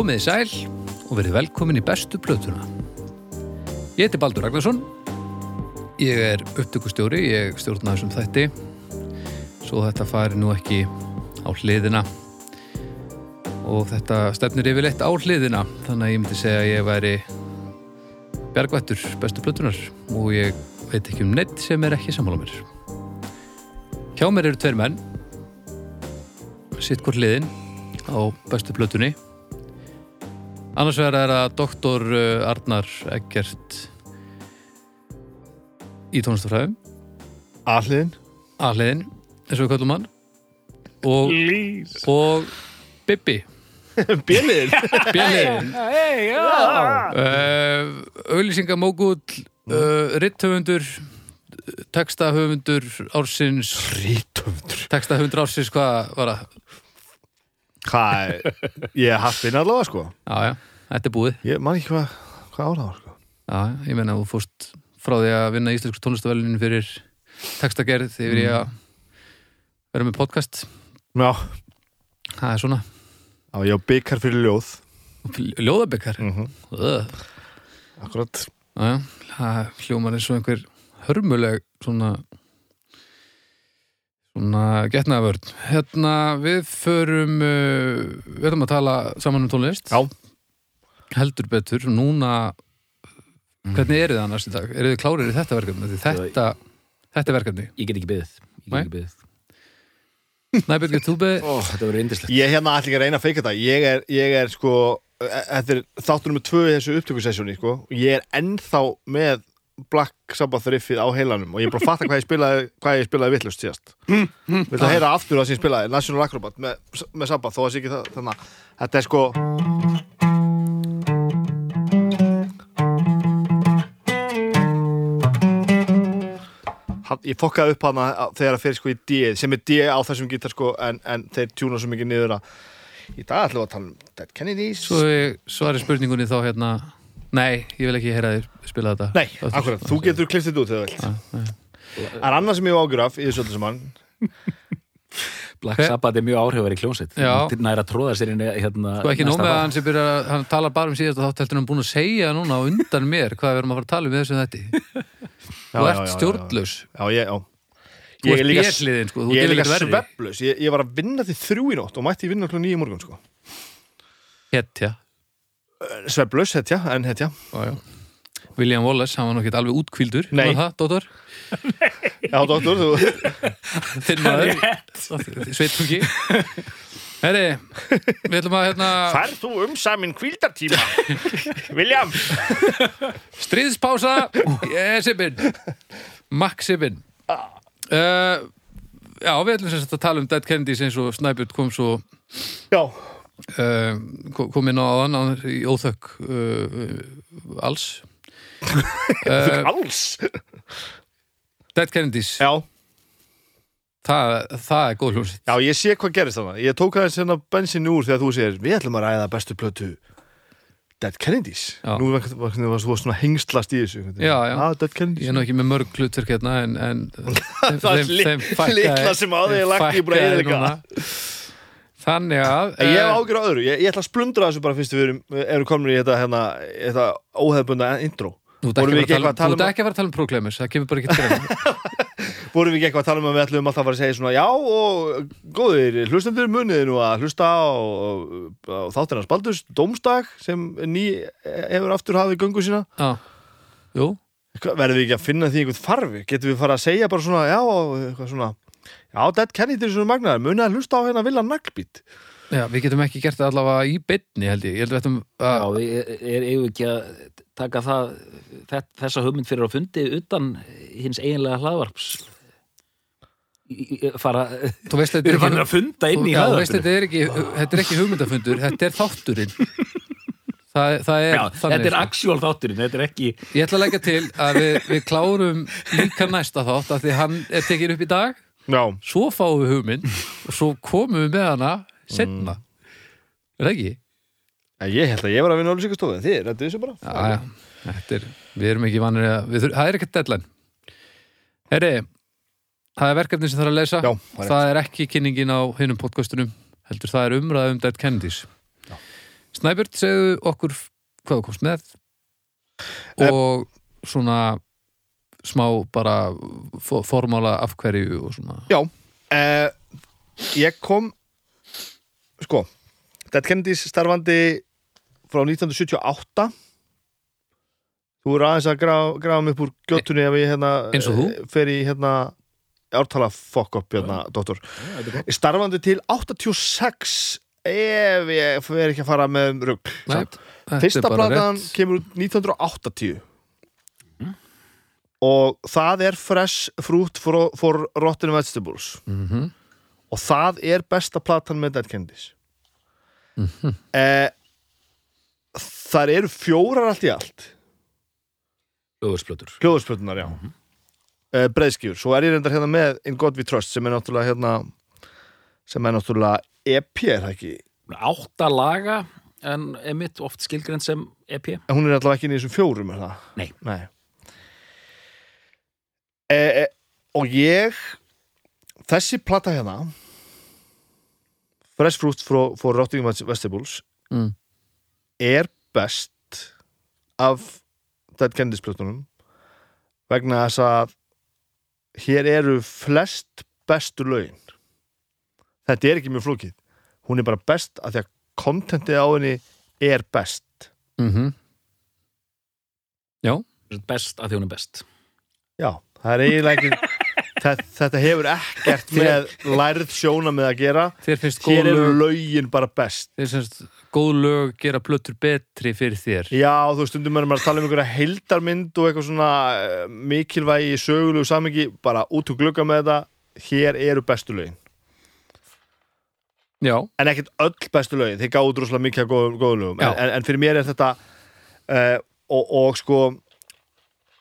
Komið í sæl og verið velkomin í bestu plötuna. Ég heiti Baldur Ragnarsson, ég er upptökustjóri, ég stjórna þessum þætti, svo þetta fari nú ekki á hliðina. Og þetta stefnir yfirleitt á hliðina, þannig að ég myndi segja að ég væri bjargvættur bestu plötunar og ég veit ekki um neitt sem er ekki sammála mér. Hjá mér eru tveir menn, sitt hvort hliðin á bestu plötunni annars vegar er það doktor uh, Arnar Eggert í tónlistafræðum Alliðin aðhliðin, eins og við kallum hann. Og, og Bibbi. Björliðin Björliðin Hey, já. uh, auðlýsingamógull uh, ritthöfundur textahöfundur ársins. Rítumdur textahöfundur ársins, hvað var það? Er Ég er haffinn allavega sko. Já, já, þetta er búið. Ég man ekki hvað Hvað ára það var sko. Já, ég meina þú fórst frá því að vinna íslensku tónlistavelinin fyrir textagerð yfir í að vera með podcast. Já. Það er svona. Já, ég á byggar fyrir ljóð. Ljóðabekkar mm mm. -hmm. Akkurat Já, það hljómar eins og einhver hörmuleg svona svona getnaðavörn hérna við förum uh, við erum að tala saman um tónlist. Já. heldur betur núna hvernig eru þið annars í dag? eru þið klárir í þetta verkefni? Því Þetta, þetta er verkefni? Ég get ekki byggðið Ég get ekki byggðið Næbjörg, þú beð Ó, þetta verður indislegt Ég er hérna allir að reyna að feika þetta. Ég er, ég er sko e- Þetta er þáttur nummer tvö í þessu upptökusessjóni sko. Ég er ennþá með Black Sabbath riffið á heilanum og ég er bara að fatta hvað ég spilaði hvað ég spilaði vittlust síðast. Vil það heyra aftur það sem ég spilaði? National Acrobat með, með Sabbath þó að sé ekki það þannig að þetta er sko ég fokkaði upp hana þegar það fer sko í D sem er D á þessum gítar sko en, en þeir tjúna svo mikið niður að í dag ætlum við að tala um Dead Kennedys. Svo ég svari spurningunni þá hérna Nei, ég vil ekki heyra þér spila þetta. Nei, akkurat, þú getur kliftið út þegar þú vilt. Það er annað sem ég á ágjur af í þessu öllu saman. Black Sabbath er mjög áhrifari kljónsett Já. Næra að tróða sér inn í hérna Sko ekki með að hann sem byrja hann talar bara um síðast og þá heldur hann búin að segja núna undan mér hvað við erum að fara að tala um í þessu þetta Þú ert stjórnlaus. Já, ég, já. Þú Ég er ert bérliðin sko, þú ég er getur líka sveflaus ég, ég var að vinna til þrjú í nótt og mætti ég vinna klokkan nýju morgun sko. Hetja Sveflaus, hetja, en hetja. Já, já. William Wallace, hann var náttúrulega alveg útkvíldur Nei. Það, dóttor? Já, doktor, þú Þinn maður. Sveitungi Herri, við ætlum að hérna Færð þú um samin kvildartíma William? Stríðspása. Sibin. Max Sibin. Uh, Já, við ætlum sem sagt að tala um Dead Kennedys eins og Snæbjörn kom svo Já, kom inn á aðan í óþökk uh, alls. Uh, alls? Dead Kennedys. Já, það, það er góð hljómsitt já, ég sé hvað gerist þannig Ég tók aðeins hérna bensin úr þegar þú segir Við ætlum að ræða bestu plötu Dead Kennedys. Já. Nú var þú svona hengslast í þessu Já, já. ah, Ég er nú ekki með mörg hlutverk hérna en, en Það er litla sem á þig er lagt í núna. Þannig að Ég hef eh, ágjur á öðru, ég, ég ætla að splundra þessu bara fyrst við erum, erum komin í þetta, hérna, þetta óhefbunda intro. Þú ert ekki um- um- ekki að fara að tala um Proclaimers, það kemur bara ekki til greina. Vorum við ekki eitthvað að tala um að við ætlum alltaf að segja svona Já og góðir, hlustendur munið nú að hlusta á, þáttina Spaldus, Dómsdag sem ný hefur aftur hafið göngu sína. Já, jú, Hvað, Verðum við ekki að finna því einhvern farfi? Getum við fara að segja bara svona, já, og eitthvað svona Já, Dead Kennedy er svona magnaður, munið að hlusta á hérna vilja naglbít já, við getum ekki gert það allavega í beinni held ég, ég held við ættum Já, að við er eigum ekki að taka það þe- þessa hugmynd fyrir að fundi utan hins eiginlega hlaðvarps. Fara þú veist Við þetta erum er að ekki funda inn í já, þú veist, hlaðvarpinu. þetta er ekki, þetta er ekki hugmyndafundur þetta er þátturinn. Það, það er Já, þannig, þetta er sko. actual þátturinn, þetta er ekki Ég ætla að leggja til að við, við klárum líka næsta þátt af því hann er tekin upp í dag Já, svo fáum við hugmynd og svo komum við með hana setna er það ekki? en ég held að ég var að vinna á lýsingastofu en þið, er þessu bara. Já, já, þetta er, við erum ekki vanir að, við, þur- það er ekkert deadline. Herri, það er verkefni sem þarf að leysa Já, það er það er ekki kynningin á hinum podcastunum heldur það er umræða um Dead Kennedys. Snæbjörn, segðu okkur hvað þú komst með Eh. og svona smá bara fo- formála af hverju og svona. Já, uh, ég kom sko Dead Kennedys starfandi frá 1978 Þú er aðeins að grafa, mig upp úr gjóttunni ef ég hérna eh, fer í hérna ártala fuck up hérna. Ég starfandi til 86 ef ég fer ekki að fara með rugg Fyrsta platan kemur út 1980 og það er Fresh Fruit for, for Rotten Vegetables Mhm. og það er besta platan með Dead Kennedys Mhm. eh, þar eru fjórar allt í allt Hljóðursplötur. hljóðurspötunar, já mm eh, breiðskjur, svo er ég reyndar hérna með In God We Trust sem er náttúrulega hérna sem er náttúrulega EP er það ekki, Átta laga en emitt oft skilgrind sem EP. en hún er allavega ekki í þessum fjórum er það? Nei. Nei. Eh, eh, og ég þessi plata hérna Fresh Fruit for, for Rotting Vegetables Mm. er best af Dead Kennedys plötunum vegna þess að hér eru flest bestu lögin þetta er ekki mjög flókið hún er bara best af því að kontentið á henni er best Mhm. Best að þjónu best. já, það er eiginlega ekki þetta, þetta hefur ekkert með lærð sjóna með að gera. Góð hér eru lög lögin bara best. Finnst góð lög gera plötur betri fyrir þér. Já, þú veist, stundum er maður að tala um einhverja heildarmynd og eitthvað svona uh, mikilvægi sögulegu samingi, bara út og glugga með þetta. Hér eru bestu lögin. Já, en ekkert öll bestu lögin, þeir gáðu droslega mikið af góðum, góðum lögum, en, en fyrir mér er þetta uh, og, og sko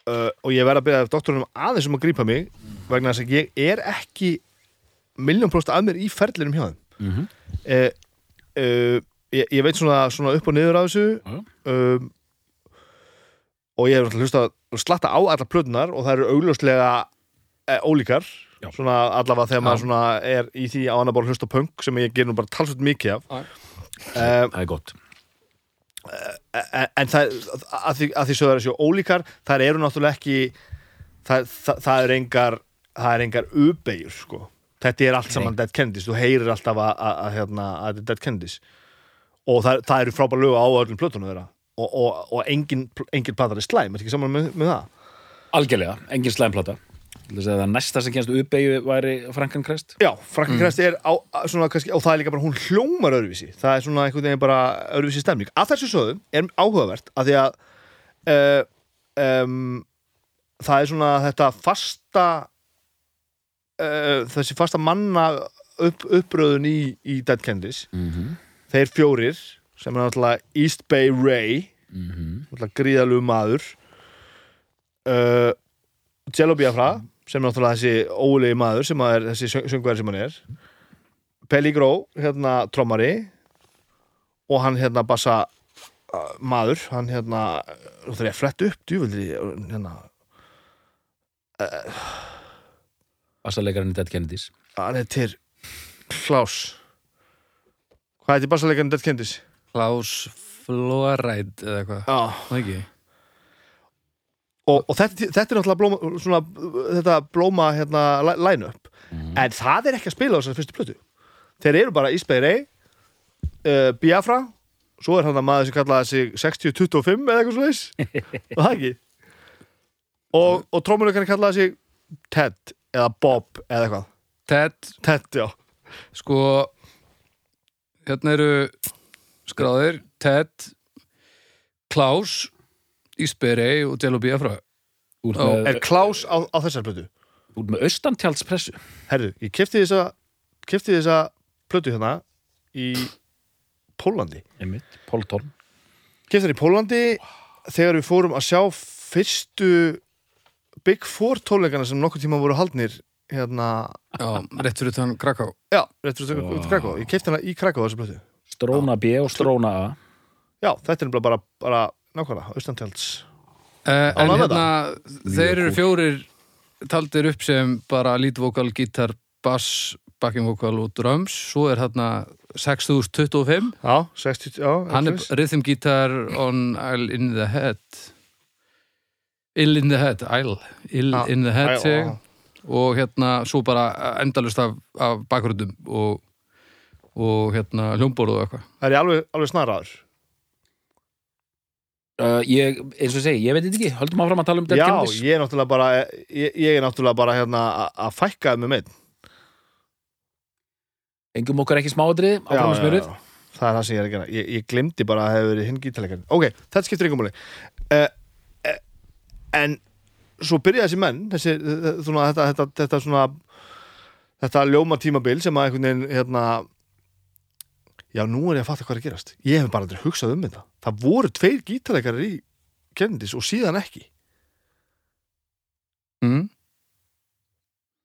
uh, og ég verð að byrja doktorunum aðeins um að grípa mig vegna þess að ég er ekki miljónprost að mér í ferlinum hjá þeim. Mm -hmm. uh, uh, ég, ég veit svona, svona upp og niður á þessu. Um, og ég hef hlustað slatta á allar plötunar og það eru augljóslega uh, ólíkar. Já. svona allavega þegar maður svona er í því á annar bara hlusta á punk sem ég ger nú bara talsveit mikið af. Það er gott. En, en það að því, að því sögður þessu ólíkar þar eru náttúrulega ekki það, það, það er engar það er engar ubegjur sko. Þetta er allt saman Dead Kennedys, þú heyrir alltaf að, að, að, hérna, þetta er Dead Kennedys. Og það, það eru frábær lög á öllum plötunum þeirra. Og, og, og engin, engin platar er slæm, er ekki saman með, með það? Algjörlega, engin slæmplata. Það næsta sem kennst uppeyju væri Frankan Krest. Já, Frankenkrest er á, svona kannski, og það er líka bara, hún hljómar öðruvísi. Það er svona einhvern veginn bara öðruvísi stemning. Að þessu sögðum er áhugavert að því að uh, um, það er svona þetta fasta uh, þessi fasta manna upp, uppröðun í, í Dead Kennedys. Mm -hmm. þeir fjórir sem er náttúrulega East Bay Ray náttúrulega gríðalegu maður uh, Jello Biafra sem er náttúrulega þessi ólegi maður sem er þessi söng- söngvari sem hann er. Pelli Gró, hérna trommari. Og hann hérna bassa uh, maður, hann hérna nú þarf ég að fletta upp djúvöldi hérna, Bassalegarinn í Dead Kennedys. hann heitir Klaus. Hvað heitir bassalegarinn Dead Kennedys? Klaus Floræd eða eitthvað, Já. Það ekki og, og þetta, þetta er náttúrulega blóma, svona, þetta blóma hérna, li- line-up. En það er ekki að spila á þessar fyrstu plötu. Þeir eru bara Ísbæði Rey uh, Biafra svo er hann að maður sem kallaði sig 6025 eða eitthvað leis og það ekki. Og, og trómuleikarinn kallaði sig Ted eða Bob eða eitthvað. Ted, Ted, já. Sko hérna eru skráðir Ted Klaus Ísberei og Jello Biafra er Klaus á, á þessar plötu út með austantjálspressu. herru, ég kefti þessa kefti þessa plötu hérna í Pólandi Einmitt, Poltorn. kefti þær í Pólandi þegar við fórum að sjá fyrstu Big Four tónleikana sem nokkuð tíma voru haldnir hérna, Já, rétt fyrir þann Kraká já, réttur út Vá. wow. Krakow ég kefti hana í Krakow þessu plötu Stróna B og Stróna A. já, þetta er bara, bara, bara nákvæmlega, austantjalds Uh, en Ánægð með hérna, þeir eru fjórir taldir upp sem bara lead vocal, gítar, bass, backing vocal og drums. Svo er hérna 6025 Já, 60, já hann er rhythm guitar on Isle in the Head. Ill in the Head Isle, Ill Já, in the Head já, seg, já. og hérna svo bara endalust af, af bakgröndum og, og hérna hljómborð og eitthvað. Það er ég alveg, alveg snaraður Uh, ég, eins og segi, ég veit ekki. Höldum áfram að tala um Dead Já, Kennedys ég er náttúrulega bara ég, ég er náttúrulega bara hérna að- að fækka þeim með meitt engum okkur ekki smáadrið, áfram með smjörið. Það er það sem ég er að gera. Ég, ég glemdi bara að það hefur verið hinn gítarleikarinn. Ok, þetta skiptir ykkur máli. Uh, uh, En svo byrja þessi menn þessi, svona, þetta, þetta, þetta svona þetta ljóma tímabil sem að einhvern veginn hérna Já, nú er ég að fatta hvað er að gerast. Ég hef bara aldrei hugsað um þetta. Það voru tveir gítarleikarar í Kennedys og síðan ekki. Mm.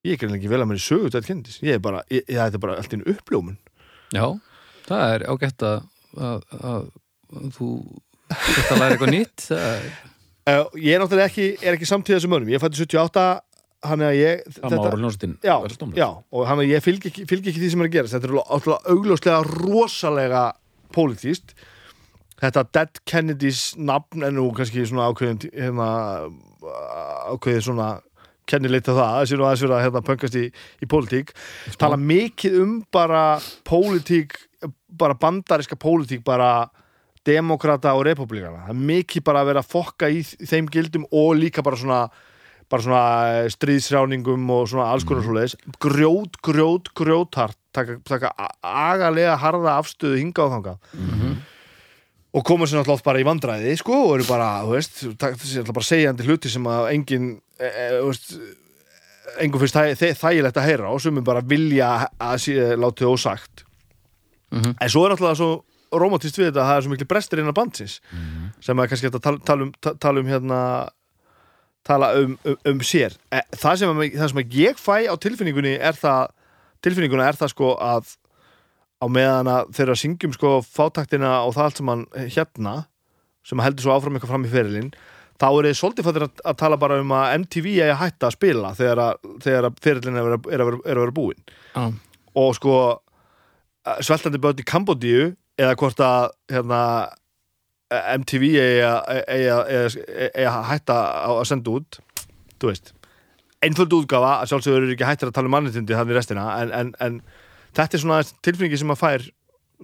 Ég er greinlega ekki vel að mér í sögu þetta Kennedys. Ég er bara, ég, ég, þetta er bara allt einu uppljómun. Já, það er ágætt að, að, að, að þú þetta læri eitthvað nýtt það er, uh, Ég er náttúrulega ekki, er ekki samtíða þessum önum Ég fætti 78 hann er að ég hljónstinn já, já, og hann að ég fylg ekki, fylg ekki því sem er að gerast. Þetta er alltaf augljóslega rosalega pólitíst þetta Dead Kennedys nafn er nú kannski svona ákveðin hérna, ákveðin svona kennileita það, þessi nú aðeins verið að hérna, pöngast í, í pólitík. Tala mikið um bara pólitík bara bandariska pólitík bara demokrata og republikana það er mikið bara að vera að fokka í þeim gildum og líka bara svona bara svona eh, stríðsráningum og svona alls konar svoleiðis. Grjót, grjót, grjóthart taka, taka a- agalega harða afstöðu hinga og þanga og koma sér náttúrulega bara í vandræði sko, og eru bara, þú veist, þessi er bara segjandi hluti sem að engin e, e, veist, engum finnst þæ, þæ, þægilegt að heyra og sem er bara vilja að sé látið ósagt. Mhm. en svo er náttúrulega svo romantist við þetta að það er svo miklu brestir innan bandsins sem að kannski að tala, tala, um, ta- tala um hérna tala um, um, um sér E, það sem, að, það sem ég fæ á tilfinningunni er það tilfinninguna er það sko að á meðan að þeirra syngjum sko fátaktina og það allt sem hann hérna sem heldur svo áfram eitthvað fram í ferilinn þá er þið svolítið fættir að, að tala bara um að MTV eigi að hætta að spila þegar að, þegar að ferilinn er að vera, er að vera, er að vera búinn Já. og sko sveltandi börn í Kambodíu eða hvort að hérna, MTV eigi að- að- að- að hætta að senda út þú veist. Einföld útgafa, að sjálfsögur eru ekki hættir að tala um mannitindi þannig restina, en, en, en þetta er svona tilfinningi sem að fær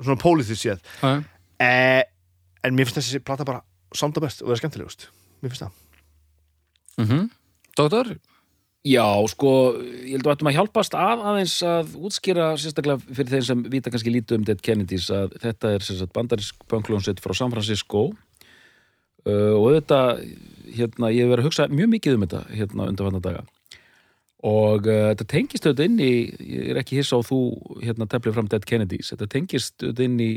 svona pólitísk séð. Já. eh, en mér finnst þessi plata bara sanda best og vera skemmtilegust. Mér finnst það. Mm Doktor? Já, sko, ég held að við ættum að hjálpast að aðeins að útskýra sérstaklega fyrir þeim sem vita kannski lítið um Dead Kennedys að þetta er sérstaklega bandarisk pönklónsett frá San Francisco. Uh, og þetta, hérna, ég hef verið að hugsa mjög mikið um þetta hérna undanfanna daga. Og uh, þetta tengist auðvitað inn í, ég er ekki hissa á þú hérna teflið fram Dead Kennedys, þetta tengist auðvitað inn í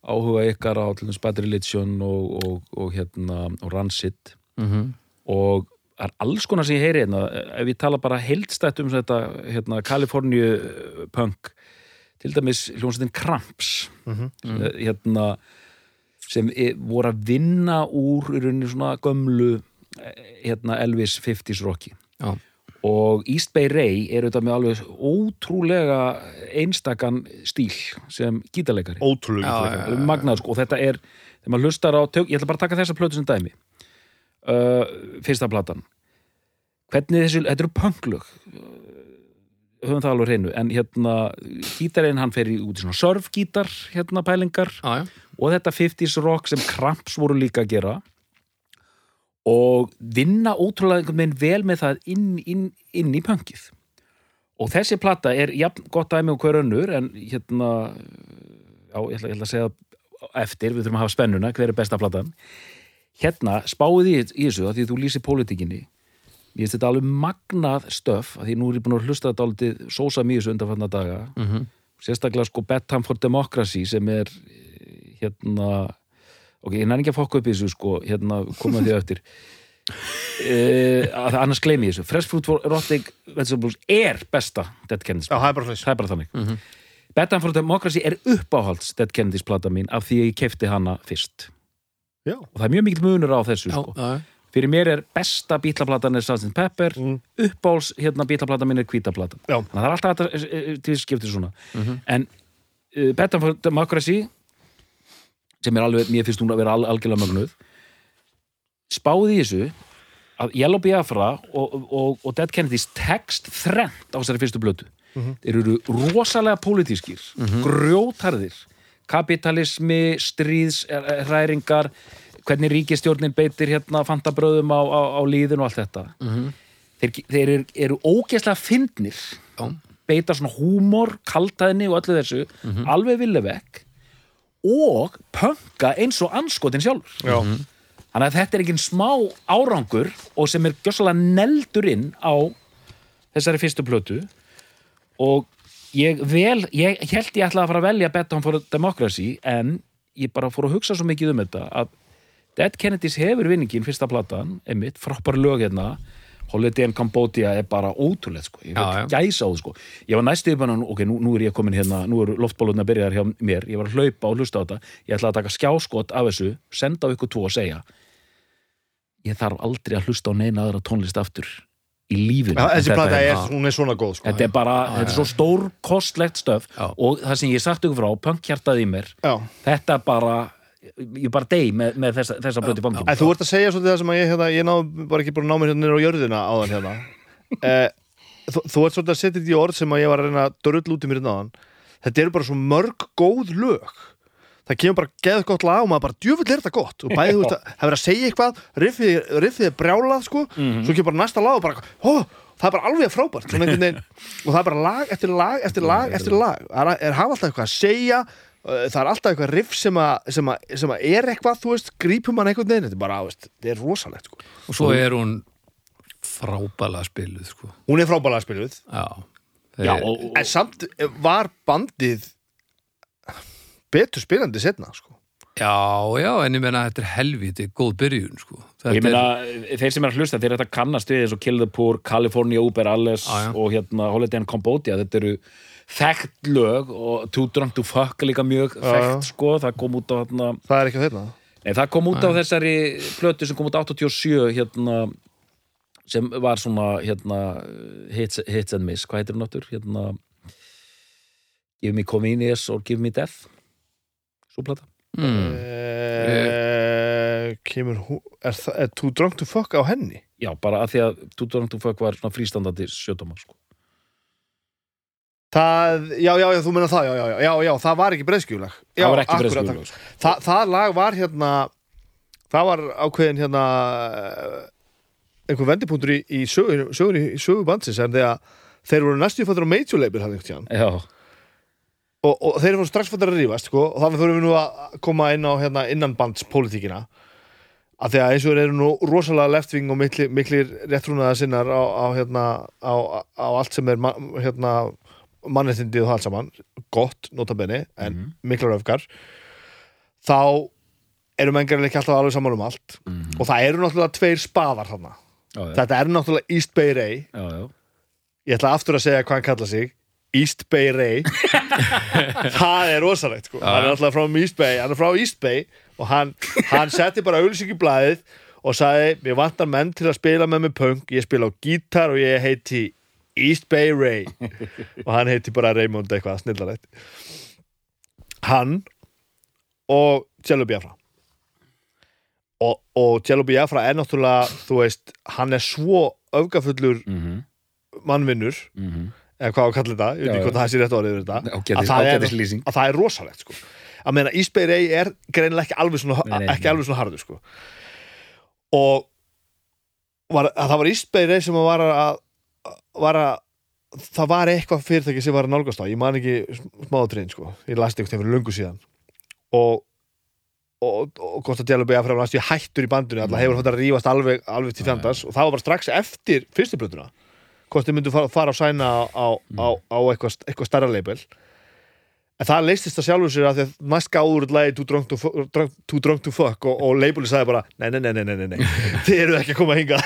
áhuga ykkar á Bad Religion og, og, og hérna og Rancid. Mm og það er alls konar sem ég heyri hérna ef ég tala bara heildstætt um þetta hérna, Kaliforníu punk til dæmis hljómsveitin Kramps Mhm. Eh, hérna sem e- voru að vinna úr í rauninni svona gömlu eh, hérna Elvis 50s rocki Já. og East Bay Ray er auðvitað með alveg ótrúlega einstakann stíl sem gítarleikari ótrúlega Já, frekar. já, alveg magnað sko og þetta er, þegar maður hlustar á tök, ég ætla bara að taka þessa plötu sem dæmi uh, fyrsta platan. Hvernig þessu, þetta eru pönglug höfum það alveg hreinu en hérna, gítarinn hann fer í út í svona surfgítar, hérna pælingar. Já. og þetta 50s rock sem Kramps voru líka að gera. Og vinna ótrúlega einhvern veginn vel með það inn, inn, inn í pönkið og þessi plata er jafn gott dæmi og hver önnur en hérna já, ég ætla, ég ætla að segja eftir, við þurfum að hafa spennuna, hver er besta platan hérna, spáið í, í þessu að því þú lýsir pólitíkinni. Ég finnst þetta alveg magnað stöf að því nú er ég búin að hlusta þetta álítið sósa mjög þessu undanfanna daga. Mm sérstaklega sko Bedtime for Democracy sem er eh, hérna ok, ég næri ekki að fokka upp í þessu sko hérna koma því á eftir. Uh, að annars gleymi ég þessu. Fresh Fruit for Erotic Vegetables er besta Dead Kennedys það er bara fleis það er bara þannig. Bedtime for Democracy er uppáhalds Dead Kennedys plata mín af því ég kefti hana fyrst Já, og það er mjög mikill munur á þessu sko. fyrir mér er besta bítlaplatan er Sgt. Pepper Mm. uppáhalds hérna bítlaplatan mín er hvítaplatan já, þannig að það er alltaf hægt að- eh, til skiptir svona Mhm. en uh, Betan for Democracy sem er alveg, mér finnst hún að vera al, algjörlega mögnuð spáði í þessu að Yellow Biafra og, og, og Dead Kennedys tekst þrennt á þessari fyrstu blötu þeir eru rosalega pólitískir grjótarðir kapitalismi, stríðsræringar hvernig ríkistjórnin beitir hérna fantabröðum á, á, á líðin og allt þetta. Þeir, þeir eru, eru ógeðslega fyndnir. Já. beita svona húmor, kaltaðinni og öllu þessu alveg villevekk og pönka eins og anskotin sjálfur. Já, Þannig að þetta er ekki smá árangur og sem er gjössalega neldur inn á þessari fyrstu plötu og ég vel, ég held ég ætlaði að fara að velja Betton for Democracy en ég bara fór að hugsa svo mikið um þetta að Dead Kennedys hefur vinningin fyrsta platan, einmitt, frábær lög hérna. Holiday in Cambodia er bara ótrúlega sko, ég veit gæsa á það sko. Ég var næstu hann, ok, nú, nú er ég komin hérna nú eru loftbólurna byrjar hjá mér, ég var að hlaupa og hlusta á þetta, ég ætla að taka skjáskot af þessu, senda á ykkur tvo og segja ég þarf aldrei að hlusta á neina aðra tónlist aftur í lífinu Já, þessi plata er- er, hún er svona góð sko. Þetta er bara, þetta er svo stór kostlegt stöf Já. og það sem ég sagt ykkur frá, punkhjartað í mér Já. þetta bara ég bara dey með, með þessa, þessa blöti En þú ert að segja svolítið það sem að ég hérna, ég ná, var ekki búin að ná mér hérna niður á jörðina áðan hérna eh, þú, þú ert svolítið að setja þetta í orð sem að ég var að reyna að drull út í mér náðan Þetta eru bara svo mörg góð lög Það kemur bara geð gott lag og maður bara djöfull er þetta gott. Og bæði þú veist að það verið að segja eitthvað riffið, riffið er brjálað sko. Svo kemur bara næsta lag og bara hó, það er bara alveg frábært. Og það er bara lag eftir lag eftir lag eftir lag. Það er, er hafa alltaf eitthvað að segja það er alltaf eitthvað riff sem að, sem að, sem að er eitthvað, þú veist, grípum hann einhvern veginn. Þetta er bara, veist, þetta er rosalegt sko. og svo er hún frábæla spiluð sko. hún er frábælega spiluð. Já, Já, Þeir- og, en samt var bandið betur spilandi setna sko. já, já, en ég meina að þetta er helviti góð byrjun sko. Þetta ég meina, þeir sem er að hlusta þeir eru að kannast við eins og Kill the Poor, California Uber Alles Já, já. og hérna Holiday in Cambodia þetta eru þekkt lög og Too Drunk to Fuck er líka mjög Já, þekkt sko, það kom út á hérna það er ekki þeirna Nei, það kom út á þessari plötu sem kom út 87 hérna sem var svona hérna hits, hits and miss, hvað heitir hún áttur? Hérna Give me convenience or give me death Svo plata mm, Eh, kemur hún er, það- er Too Drunk to Fuck á henni? Já, bara að því að Too Drunk to Fuck var svona frístandandi sjötóma sko. það, já, já, já, þú meina það já, já, já, já, já, það var ekki breyðskjulag já, Það var ekki akkurat, breyðskjúlega sko. Þa, það lag var hérna það var ákveðin hérna einhver vendipunktur í, í sögunni í sögu bandsins en þegar þeir voru næstu fættur á major label hann einhvern tíðan Já, og, og þeir voru strax fættur að rífast sko, og þannig þurfum við nú að koma inn á hérna, innanbandspolítíkina að því að eins og þeir eru nú rosalega leftving og mikli, miklir réttrúnaða sinnar á, á, hérna, á, á allt sem er hérna, mannréttindi og það allt saman. Gott, notabenni, en Mhm. miklar öfgar. Þá eru gerðilega ekki alltaf alveg saman um allt. Og það eru náttúrulega tveir spaðar þarna. Þetta er náttúrulega East Bay Ray. Já, já. ég ætla aftur að segja hvað hann kalla sig East Bay Ray. Það er rosalegt sko. hann er alltaf frá East Bay. Hann er frá East Bay og hann, hann setti bara auðlýsing í blaðið og sagði, mér vantar menn til að spila með mig punk, ég spila á gítar og ég heiti East Bay Ray. Og hann heiti bara Raymond eitthvað snillarlegt hann og Jello Biafra. Og, og Jello Biafra er náttúrulega þú veist, hann er svo öfgafullur Mm mannvinnur eða hvað á að kalla þetta, ég veit ekki hvort það sé rétt orðið þetta að, það er, að það er rosalegt sko. að meina Ísbey Rey er greinilega ekki alveg svona, Nei, nei, ekki nei. alveg svona harður sko. og var, að það var Ísbey Rey sem var að, var að það var eitthvað fyrirtæki sem var að nálgast á ég man ekki smáðatrinn sko. ég lasti eitthvað fyrir löngu síðan og Kosta Djálubegi að fyrir að hættur í bandinu alltaf hefur þetta rífast alveg, alveg til fjandars og það var bara strax eftir fyrstu plötuna hvort þið myndu fara, fara á sæna á, á, á, á eitthvað, eitthvað starra label. En það leistist það sjálfur sér að því að næst gáður lagi Too Drunk to, drunk, too drunk to Fuck og, og labeli sagði bara nei, nei, nei, nei, nei, nei, nei. þið eru ekki að koma hinga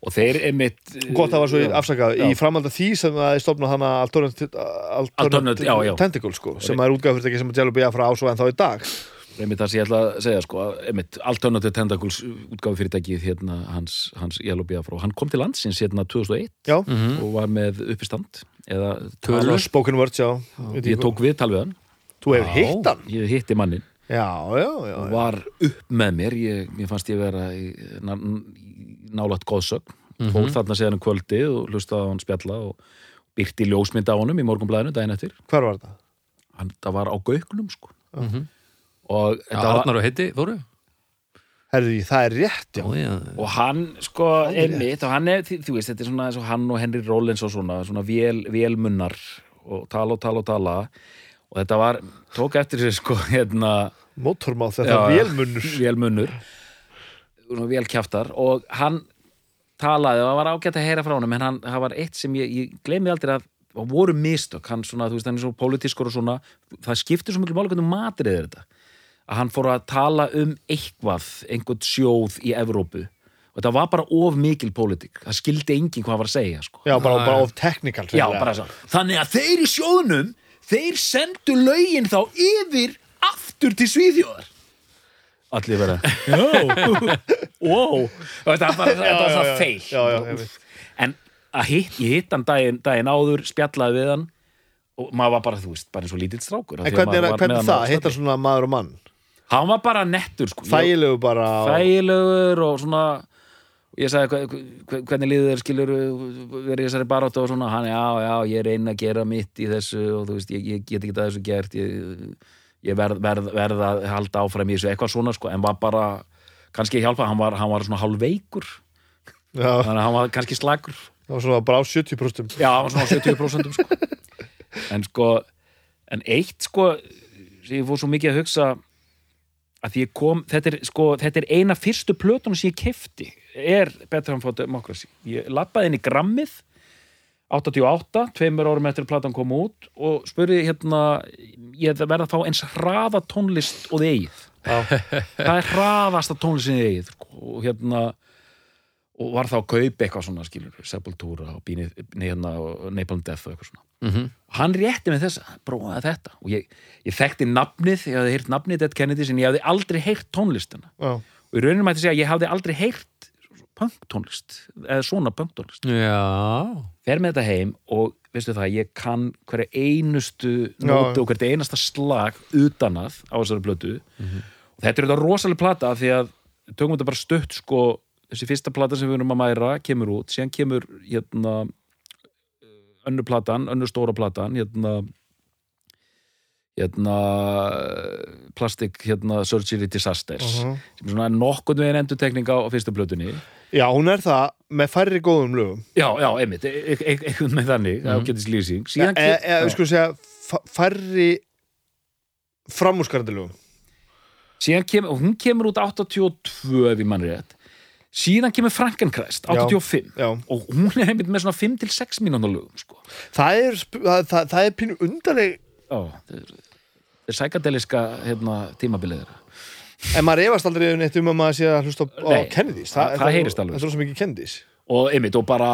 Og þeir einmitt gott það var svo afsakað. Í framhald af því sem það er stofnað hana Alternate. Tentacle sko, sem er útgáfyrirtæki sem að Djálubegi frá ásvo en þá í dag einmitt það sem ég ætla að segja sko, að einmitt Alternative Tentacles útgáfi fyrirtækið hérna hans, hans Yellow Biafra hann kom til landsins hérna 2001 já, og var með uppistand eða Tölur. spoken words, já, Veit ég tók við tal við hann. Þú Já. hitt hann? ég hitti mannin Já, já, já, og já. var upp með mér ég, mér fannst ég vera í, ná, nálægt góðsögn fór þarna séðan um kvöldið og hlustaði á hann spjalla og byrti ljósmynd á honum í morgunblæðinu daginn eftir. Hvar var þetta? hann, það var á gaukunum sko. Mhm. Og, var, Arnar og heiti, Þóru? Herði, það er rétt, já. Já. og hann sko einmitt og hann er, þú þú veist, þetta er svona eins og hann og Henry Rollins og svona, svona vél, vélmunnar og tala og tala og tala. Og þetta var, tók eftir sér sko hérna Mótormál, þetta er vélmunnur. Vélmunnur. Svona vélkjaftar. Og hann talaði og það var ágætt að heyra frá honum en hann, það var eitt sem ég, ég gleymi aldrei að það voru mistök, hann svona, þú veist, hann er svo pólitískur og svona, það skiptir svo miklu máli hvernig matrið er þetta að hann fór að tala um eitthvað einhvern sjóð í Evrópu. Og þetta var bara of mikil pólitík. Það skildi enginn hvað hann var að segja sko. Já, bara, bara of technical Já, hreinlega. bara svo. Þannig að þeir í sjóðnum þeir sendu lögin þá yfir aftur til Svíðjóðar Allir vera Já, wow Þetta var það feil. En hitt, ég hitt hann daginn, daginn áður spjallaði við hann og maður var bara, þú veist, bara eins og lítill strákur En hvernig, er, hvernig á það? Hittar svona maður og mann Hann var bara nettur, sko. Þægilegu bara þægilegur og svona ég sagði hve- hve- hvernig liður þér skilur verið þessari barátt og svona? Hann já, já, ég reyna að gera mitt í þessu og þú veist, ég, ég get ekki að þessu gert. Ég, ég verð, verð, verð að halda áfram í þessu, eitthvað svona sko en var bara, kannski hjálpa, hann var, hann var svona hálfveikur, Já, þannig að hann var kannski slagur það var svona bara á 70% já, hann var svona á 70% sko. En sko, en eitt sko, sem ég fór svo mikið að hugsa að ég kom, þetta er sko, þetta er eina fyrstu plötunum sem ég kefti er Better Than for Democracy. Ég lappaði inn í grammið 88, tveimur árum eftir að platan kom út og spurði hérna ég verða að fá eins hraða tónlist og þið eigið. Það er hraðasta tónlist sem þið eigið og hérna og var þá að kaupa eitthvað svona skilur Sepultura og hérna, og Napalm Death og eitthvað svona. Mhm. og hann rétti með þess, prófaði þetta. Og ég, ég þekkti nafnið, ég hafði heyrt nafnið Dead Kennedy sem ég hafði aldrei heyrt tónlistina. Já, og í rauninu mætti segja að ég hafði aldrei heyrt punktónlist, eða svona punktónlist fer með þetta heim og veistu það, ég kann hverja einustu nótu og hvert einasta slag utanað á þessari plötu. Og þetta er þetta rosalega plata því að tökum þetta bara stutt sko þessi fyrsta plata sem við erum að mæra kemur út, síðan kemur hérna önnur platan, önnur stóra platan hérna hérna plastic hérna surgery disasters Mhm. sem er svona nokkurn veginn endurtekning á, á fyrstu plötunni. Já, hún er það með færri góðum lögum. Já, já, einmitt, e- e- e- einhvern með þannig mm. ágætis lýsing síðan Eða, kem- eða, við skulum segja færri framúrskarandi lögum. Síðan kemur, hún kemur út 82 ef ég mann rétt síðan kemur Frankencrest, 85 Já, og hún er einmitt með svona 5-6 mínúna lögum sko. það er, það, það, er pínu undarleg Já, það er, er sækadeliska hérna, tímabilið þeirra En maður efast aldrei neitt um að maður sé að hlusta á, Kennedys það- það heyrist alveg. Það er svo mikið Kennedys og einmitt, og bara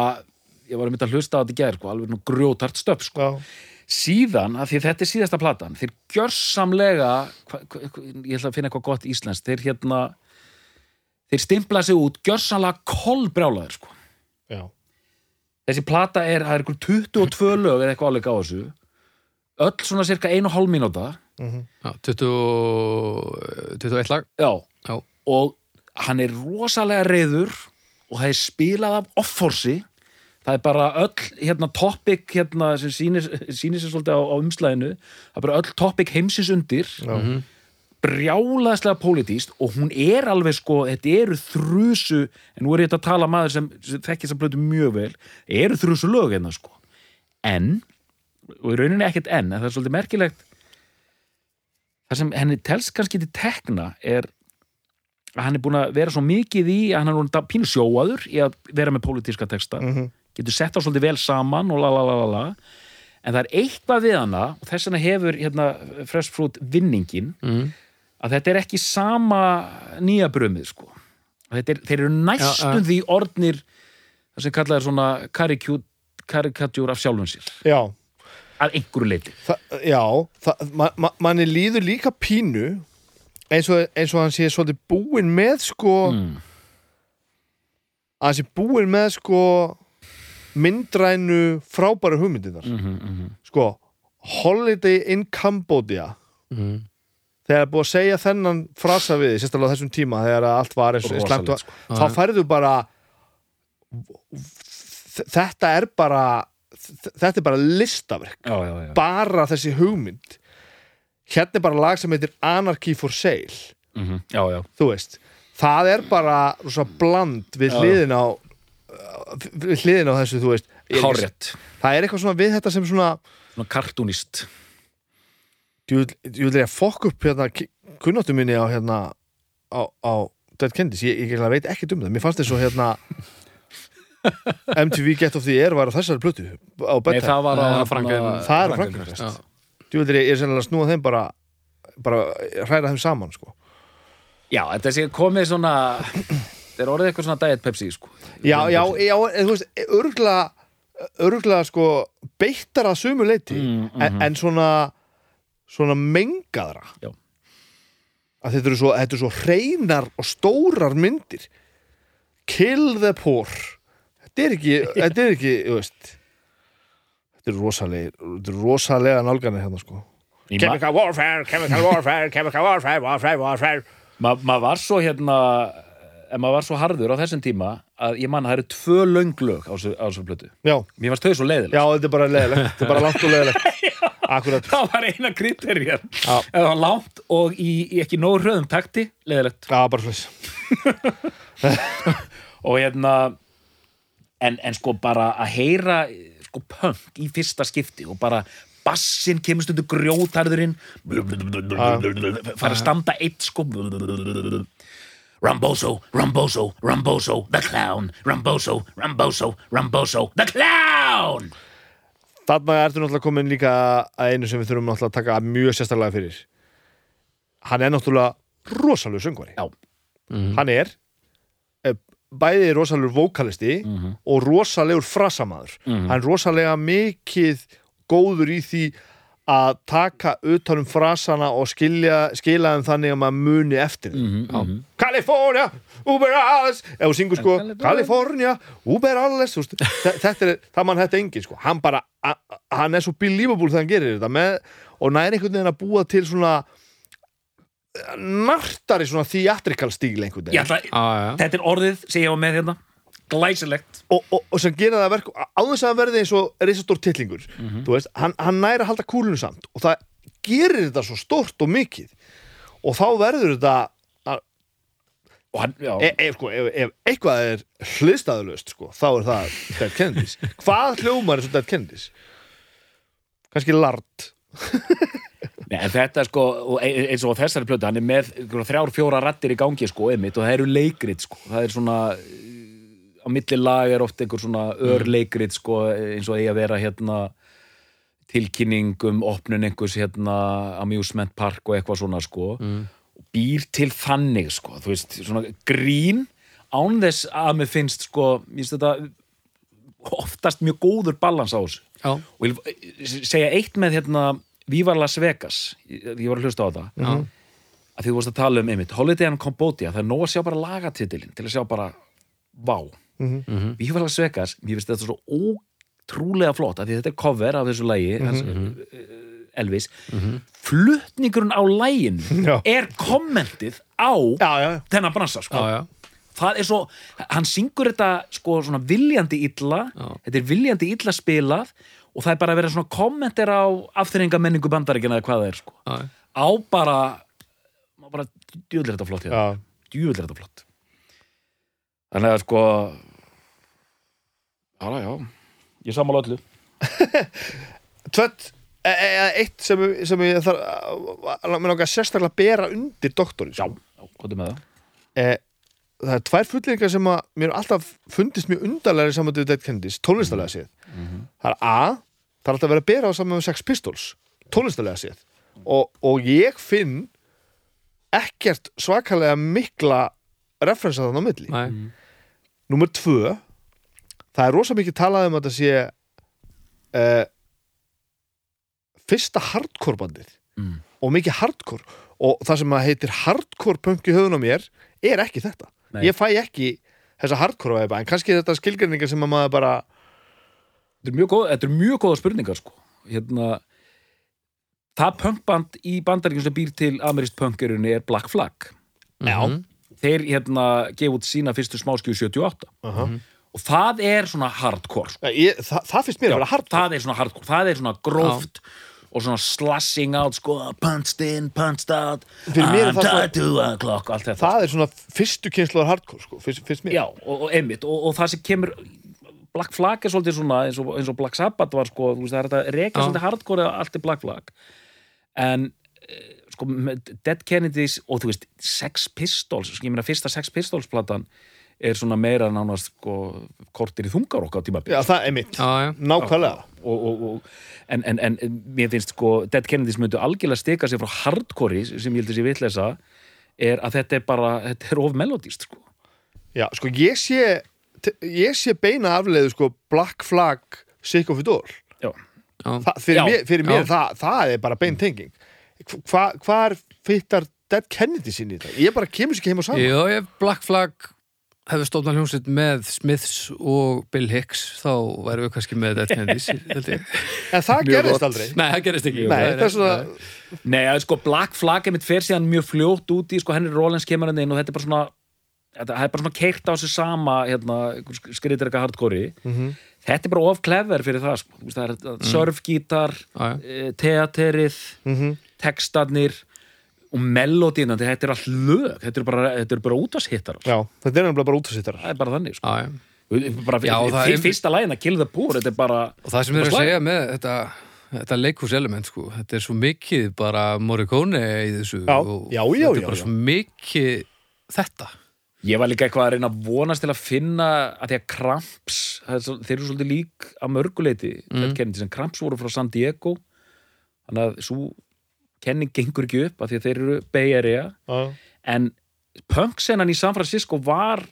ég var einmitt að hlusta á þetta í gær, sko, alveg nú grjótart stöp sko. Já, síðan, því þetta er síðasta platan þeir gjörsamlega hva, hva, hva, ég ætla að finna eitthvað gott íslenskt þeir hérna þeir stimpla sig út gjörsamlega kolbrjálaðir sko. þessi plata er, það er ykkur 22 lög eða eitthvað áleika á þessu. Öll svona cirka 1,5 mínúta. Já 20, 21 lag. Já, Já, og hann er rosalega reyður og það er spilað af offorsi. Það er bara öll hérna topic hérna sem sýnir, sér svolítið á, á umslæðinu það er bara öll topic heimsins undir. Já. Brjálaðslega pólitíst og hún er alveg sko, þetta eru þrjusu en nú er ég þetta að tala maður sem, sem þekkir þess að blötu mjög vel eru þrjusu lög hérna sko en, og í rauninni ekkert en en það er svolítið merkilegt það sem henni telst kannski til tekna er að hann er búin að vera svo mikið í að hann er núna pínu sjóaður í að vera með pólitíska texta Mhm. getur sett á svolítið vel saman og la la la la la en það er eitthvað við hana og þess vegna hefur hérna Fresh Fruit vinningin mm. Að þetta er ekki sama nýja brumið sko þetta er, þeir eru næstum því orðnir það sem kallað er svona karikatjúr af sjálfum sér já. að einhverju leiti Þa, já það, ma, ma, manni líður líka pínu eins og, eins og hann sé svolítið búinn með sko mm. að hann sé búinn með sko myndrænu frábæru hugmyndinar mm -hmm, sko Holiday in Cambodia mm. Þegar búið að segja þennan frasa við, sérstaklega á þessum tíma þegar allt var eins og var, sko. þá færðu bara þetta er bara þetta er bara listaverk. Já, já, já. bara þessi hugmynd. Hérna er bara lag sem heitir Anarchy for Sale. Já, já. þú veist, það er bara bland við hliðin á við hliðin á þessu, þú veist. Hárrétt, það er eitthvað svona við þetta sem svona svona kartúnist ég vil ég að fokk upp hérna kunnáttu minni á hérna á, á Dead Kennedys, ég, ég eiginlega veit ekki um það. Mér fannst þess að hérna MTV Get of the Air var á þessari plötu á Nei, það var á hérna- Franklin- það er á Franklin ég vil ég er sennilega að snúa þeim bara bara hræra þeim saman sko. Já, þetta sé komið svona þetta er orðið eitthvað svona diet Pepsi sko. já, já, já, en þú veist örgla, örgla sko beittar að sumu leiti Mm, en, en svona svona mengaðra. Já. að þetta eru svo, þetta eru svo hreinar og stórar myndir. Kill the poor. Þetta er ekki, þetta er ekki veist. Þetta eru rosalega, þetta eru rosalega nálganir hérna sko. Í ma- chemical warfare, chemical warfare, chemical warfare warfare, warfare. Ma- maður var svo hérna en maður var svo harður á þessum tíma að ég man að það eru tvö löng lög á þessu, já, mér fannst þau svo leiðileg já, þetta er bara leðilegt þetta er bara langt og leðilegt akkurat, það var eina Já. ef það var langt og í, í ekki nóg hröðum takti leiðilegt. Já, bara flis og hérna en, en sko bara að heyra sko punk í fyrsta skipti og bara bassin kemur stundu grjótarðurinn fara að standa eitt sko. Ramboso, Ramboso, Ramboso, the clown. Ramboso, Ramboso, Ramboso, the clown þarna ertu náttúrulega komin líka að einu sem við þurfum náttúrulega að taka mjög sérstaklega fyrir. Hann er náttúrulega rosalegu söngvari. Já. hann er eh, bæði rosalegur vókalisti og rosalegur frasamaður. Hann er rosalega mikið góður í því að taka utanum frasana og skilja, skila þeim þannig að maður muni eftir þeim. California, Uber alles ef þú syngur sko, California. Uber alles, þe- þetta er það mann þetta engin sko, hann bara hann er svo believable þegar hann gerir þetta með, og næri einhvern veginn að búa til svona eh, nartari svona theatrical stíl einhvern veginn. Ætla, já. þetta er orðið sem ég var með hérna. Glæsilegt. Og, og, og sem gera það verk á þess að verði eins og reisastór tillingur þú veist, hann, hann næri að halda kúlunu samt og það gerir þetta svo stórt og mikið. Og þá verður þetta hann, e, e, sko, ef, ef eitthvað er hliðstæðulöst sko, þá er það Dead Kennedys. Hvað hljómar er svo Dead Kennedys? Kannski lart Nei, en þetta sko, og e- eins og þessari plötu, hann er með þrjár, fjóra rattir í gangi, sko, einmitt, og það eru leikrit, sko, það er svona, á milli lag er oft einhver svona örleikrit, sko, eins og eigi að vera hérna tilkynning um opnun einhvers hérna amusement park og eitthvað svona, sko, og býr til þannig, sko, þú veist, svona grín án þess að mér finnst, sko, mér finnst þetta oftast mjög góður balans á þessu. Já. og ég vil segja eitt með hérna Viva Las Vegas, ég, ég var að hlusta á þetta Já. að því þú varst að tala um einmitt Holiday in Cambodia, það er nóg að sjá bara lagatitilin til að sjá bara, vá. Viva Las Vegas, mér finnst þetta svo ótrúlega flott, að því þetta er cover af þessu lagi hans, eh, Elvis flutningurinn á lægin er kommentið á þennan bransa sko. Já, já. það er svo, hann syngur þetta sko svona viljandi illa. Já. þetta er viljandi illa spilað og það er bara að vera svona kommentir á afþyringa menningu bandaríkina eða hvað það er sko. Á bara bara djúvill þetta flott hérna. djúvill þetta flott. Þannig að sko já, já. Ég sammála öllu. Tvött e, e, e, eitt sem, sem ég þarf að mér langar sérstaklega að bera undir doktorinn já, já, hvað er með það? e, það er tvær fulleringar sem að mér alltaf fundist mjög undarlega í samvættu við Dead Kennedys, tónlistarlega séð. Það er A, það er alltaf verið að bera á saman með Sex Pistols, tónlistarlega séð. Og, og ég finn ekkert svakalega mikla referensa þannig á milli. Nei. Númer tvö Það er rosa mikið talað um að þetta sé uh, Fyrsta hardcore bandið. Mm. Og mikið hardcore. Og það sem að heitir hardcore punk í höfun á mér Er ekki þetta. Nei. Ég fæ ekki þessa hardcore væpa En kannski er þetta skilgreiningar sem að maður bara Þetta er mjög góð, þetta er mjög góða spurningar sko. Hérna það punkband í bandaríkjum sem býr til amerískt punkerunni er Black Flag. Já, þeir hérna gefa út sína fyrstu smáskjöfu 78 Aha. og það er svona hardcore sko. ég, það, það finnst mér að vera hard það er svona hardcore, það er svona gróft og svona slashing out sko, punched in, punched out. Fyrir mér I'm tied to a clock, allt þetta. Það er svona fyrstu kynsluðar hardcore sko, finnst, finnst mér. Já, og, og einmitt, og, og það sem kemur Black Flag er svolítið svona eins og, eins og Black Sabbath var sko, þú veist, það er þetta reka Já. svolítið hardcore eða allt er Black Flag. En eh, sko, með Dead Kennedys og þú veist, Sex Pistols sko, ég meina fyrsta Sex Pistols platan er svona meira nánast sko, kortir í þungarokk á tíma Já, það er mitt, Já, já. nákvæmlega og, og, og, en, en, en mér finnst sko Dead Kennedys myndu algjörlega stika sig frá hardcore sem ég held að sé vitleysa er að þetta er bara, þetta er of melodíst sko. Já, sko ég sé ég sé beina afleiðu sko Black Flag Sick of It All Já, Já. Þa, fyrir Já. mér, fyrir mér það, það er bara bein tenging Hva, Hvar fyttar Dead Kennedy sinni í þetta? Ég bara kemur sér ekki heim og saman Já, ef Black Flag hefði stofnað hljómsveit með Smiths og Bill Hicks þá værum við kannski með Dead Kennedys. En það Mjög gerðist gott. aldrei Nei, það gerist ekki Nei, það er svona Nei, að sko Black Flag er mitt fer síðan mjög fljótt út í, sko Henry Rollins kemur hann inn og þetta er bara svona þetta það er bara svona keirt á sig sama hérna, skritir eitthvað hardcore Mhm. þetta er bara of clever fyrir það sko. Þú veist, það er þetta surfgítar já. eh, teaterið Mhm. textarnir og melodína, þetta er allt lög þetta er bara, þetta er bara útvarshittar Já, þetta er bara útastýttar það er bara þannig sko. Bara, Já, það er- fyrsta lægina Kill the Poor, þetta er bara Og það sem er að segja með þetta, þetta leikhúselement sko, þetta er svo mikið bara Morricone í þessu Já, og já, já, þetta er bara já. svo mikið þetta Ég var líka eitthvað að reyna að vonast til að finna að því að Kramps það er svo- þeir eru svolítið lík að mörguleiti mm. Kramps voru frá San Diego þannig að svo kenning gengur ekki upp að því að þeir eru Bay Area. Já, en punksenan í San Francisco var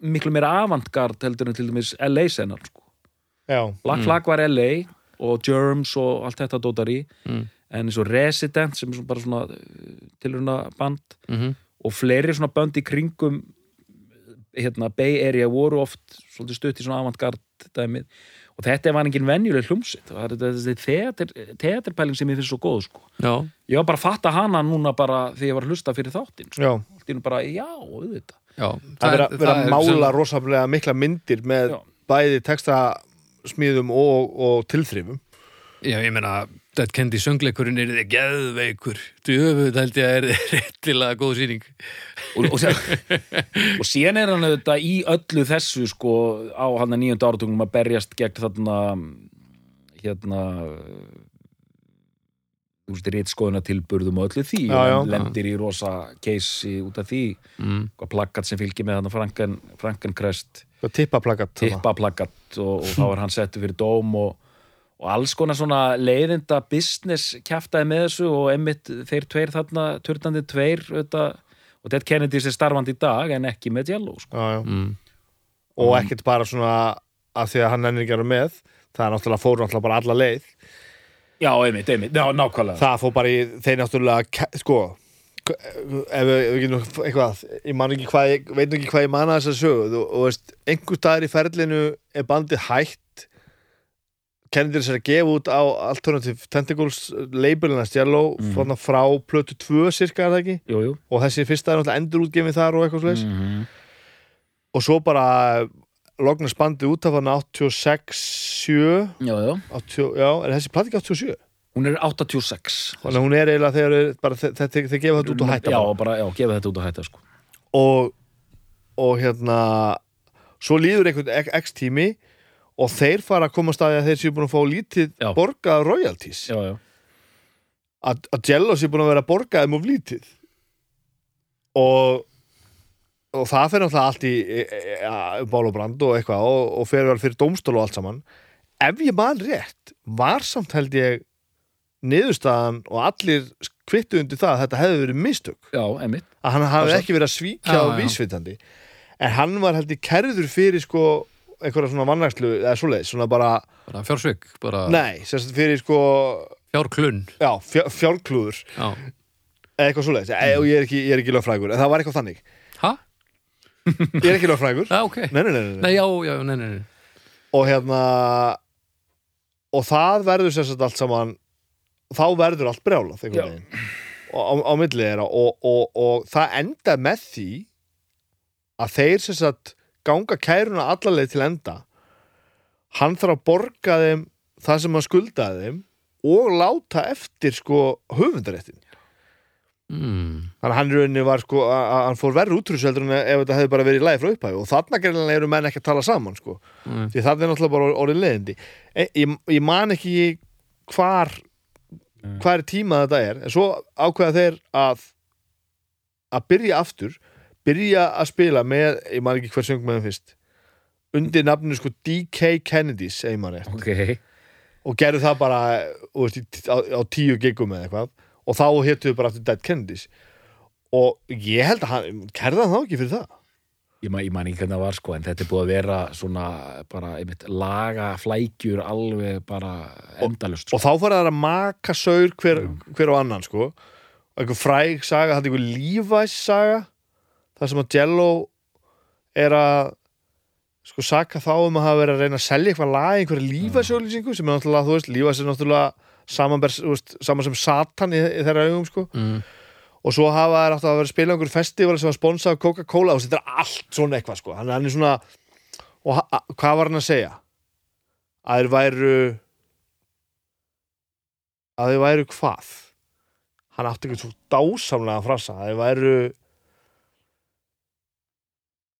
miklu meira avantgard heldur en til dæmis LA senan sko. já, Black Flag var LA og Germs og allt þetta dótar í Mm. en eins og Resident sem er svona bara svona tilruna band mm og fleiri svona bönd í kringum hérna, Bay Area voru oft svolítið stutt í svona avantgard dæmið og þetta var engin venjuleg hljómsitt og það er þessi teaterpæling sem ég finnst svo góð sko. Ég var bara að fatta hana núna bara þegar ég var að hlusta fyrir þáttinn sko. já allt í einu bara, já, auðvitað já Það vera, vera að mála sem- rosalega mikla myndir með Já. bæði textasmíðum og, og tilþrifum Já, ég meina, Dead Kennedy söngleikurinn er þið geðveikur. Djöfuð held ég að er réttilega góð sýning. Og, og, og síðan er hann auðvitað í öllu þessu sko á hann að nýjönda áratungum að berjast gegn þarna hérna þú veist, rítskoðuna tilburðum og öllu því. Já, og já. hann lendir í rosa keisi út af því. Mm. hvað plakkat sem fylgir með hann Franken, Frankenkrest. Tippaplakat tippaplakkat og, og þá er hann settur fyrir dóm og, og alls konar svona leiðinda business kjaftaði með þessu og emmitt þeir tveir þarna, turnandi tveir auðvitað, og Dead Kennedys er starfandi í dag en ekki með Jello sko. já, já. Mm. og ekkert bara svona að því að hann ennir ekki að vera með það er náttúrulega fór náttúrulega bara alla leið já, einmitt, einmitt, já, nákvæmlega það fór bara í þeir náttúrulega sko ef við, getum eitthvað ég man ekki hvað, ég veit nú ekki hvað ég manna þess að sögu og, og veist, einhver staðar í ferlinu er bandið hætt kennir þess að gefa út á Alternative Tentacles labelina Jello mm. frá plötu 2 cirka er það ekki jú, jú. og þessi fyrsta er náttúrulega endur útgefið þar og eitthvað slags Mm og svo bara lognast bandið út af hann 86 7 já, já, 80, já, er þessi plati ekki 87? hún er 86 Þannig að hún er eiginlega þegar er bara, þe- þe- þeir, þeir gefa þetta út og hætta já, bara. já, gefa þetta út og hætta sko. og, og hérna svo líður einhvern x tími og þeir fara að koma að staði að þeir séu búin að fá lítið Já. borgað royalties. Já, já, að, að Jello séu búin að vera borgaðum of lítið. Og og það fer náttúrulega allt í e, e, e, bál og brand og eitthvað og, og fer vel fyrir dómstól og allt saman. Ef ég man rétt var samt held ég niðurstaðan og allir kvittu undir það að þetta hefði verið mistök. Já, að hann hafi Passar. ekki verið að svíkja á vísvitandi. En hann var held ég kerður fyrir sko einhverja svona vannagslu eða svoleiðis, svona bara, bara fjársvik, bara nei, sérst fyrir sko fjárklunn. Já, fjár, fjárklúður. Já, eða eitthvað svoleiðis, e, og ég er ekki, ég er ekki lögfrægur en það var eitthvað þannig, ha? ég er ekki lögfrægur Já, ok. Nei, nei, nei, nei, nei. Nei, já, já, nei, nei, nei. Og hérna og það verður sérst allt saman þá verður allt brjálað og á, á milli þeirra og, og, og það enda með því að þeir sagt ganga kæruna allarleið til enda. Hann þarf að borga þeim það sem hann skuldaði þeim og láta eftir sko höfundaréttin mm. þannig að hann í rauninni var sko að hann fór verri útrúseldur en ef þetta hefði bara verið í lagi frá upphæfi og þarna gerðinlega eru menn ekki að tala saman sko. Mm. því það er náttúrulega bara orðin leiðindi. E, ég, ég man ekki hvar hvar tíma þetta er en svo ákveða þeir að að byrja aftur byrja að spila með, ég man ekki hver söng með þeim fyrst undir nafninu sko DK Kennedys, ef ég man rétt. Ok. Og gerðu það bara veist, á, á tíu gigum eða eitthvað. Og þá héttu þau bara aftur Dead Kennedys. Og ég held að hann kærða hann þá ekki fyrir það? Ég man, ég man ekki hvernig það var sko en þetta er búið að vera svona bara einmitt laga flækjur alveg bara endalust sko. og þá fara það að maka saur hver, hver á annan sko. Og einhver fræg saga, þetta er einhver Levi's saga þar sem að Jello er að sko saka þá um að hafa verið að reyna að selja eitthvað lag, einhverja Levi's auðlýsingu sem er náttúrulega, þú veist, Levi's er náttúrulega saman sem Satan í, í þeirra augum sko. Mm. og svo hafa þær átt að vera að spila einhver festival sem var sponsað af Coca-Cola og þetta er allt svona eitthvað sko, hann, hann er svona og hvað var hann að segja? Að þeir væru að þeir væru hvað? Hann átti eitthvað svo dásamlega frasa að þeir væru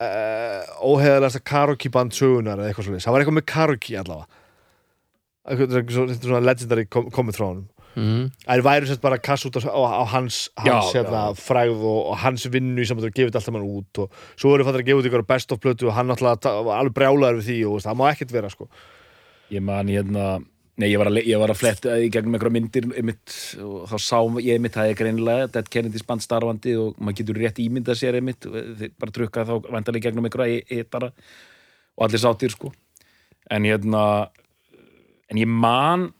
uh, óheðalegasta karaoke band sögunar eða eitthvað svo það var eitthvað með karaoke allavega eitthvað, er er svona legendary kom, komið frá honum Mm. Það væri sett bara kass út á, á, á hans, hans Já, hérna, já. fræð og, og hans vinnu í samband að gefa þetta alltaf mann út og svo voru fattur að gefa út ykkur best of plötu og hann alltaf var alveg brjálaður við því og það má ekkert vera sko. Ég man hérna Nei, ég var að, ég var að fletta í gegnum einhverja myndir einmitt, og þá sá ég einmitt það er greinilega Dead Kennedys band starfandi og maður getur rétt ímyndað sér einmitt bara trukka þá vantarlega í gegnum einhverja hittara og allir sáttir sko. En hérna en ég man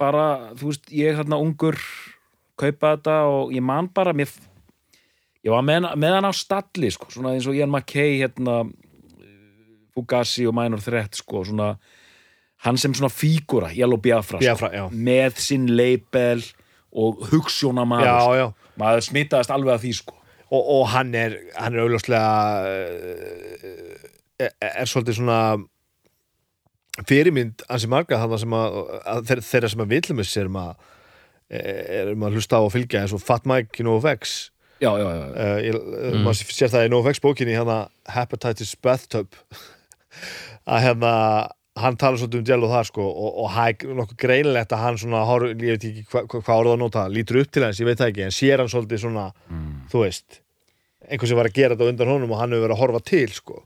bara, þú veist, ég hérna ungur kaupa þetta og ég man bara mér, ég var með, með hann á stalli sko, svona eins og Ian McKay hérna Fugazi og Minor Threat sko, svona hann sem svona fígura, Yellow Biafra, Biafra, sko, með sinn label og hugssjóna maður Já, sko. já. maður smitaðist alveg að því sko Og, og hann er, hann er auðljóslega er, er svolítið svona fyrirmynd ansi marga þannig sem að, að þeir- þeirra sem að villumis er um að er um að hlusta á og fylgja eins og Fat Mike í NoFX já, já, já, uh, ég, mm. maður sér það í NoFX bókinni hérna Hepatitis Bathtub að hérna hann talar svolítið um Jello þar sko og, og það er nokkuð greinilegt að hann svona horf, ég veit ekki hvað hva, hva orðað að nota lítur upp til hans, ég veit það ekki, en sér hann svolítið svona, þú veist einhver sem var að gera þetta undan honum og hann hefur verið að horfa til sko.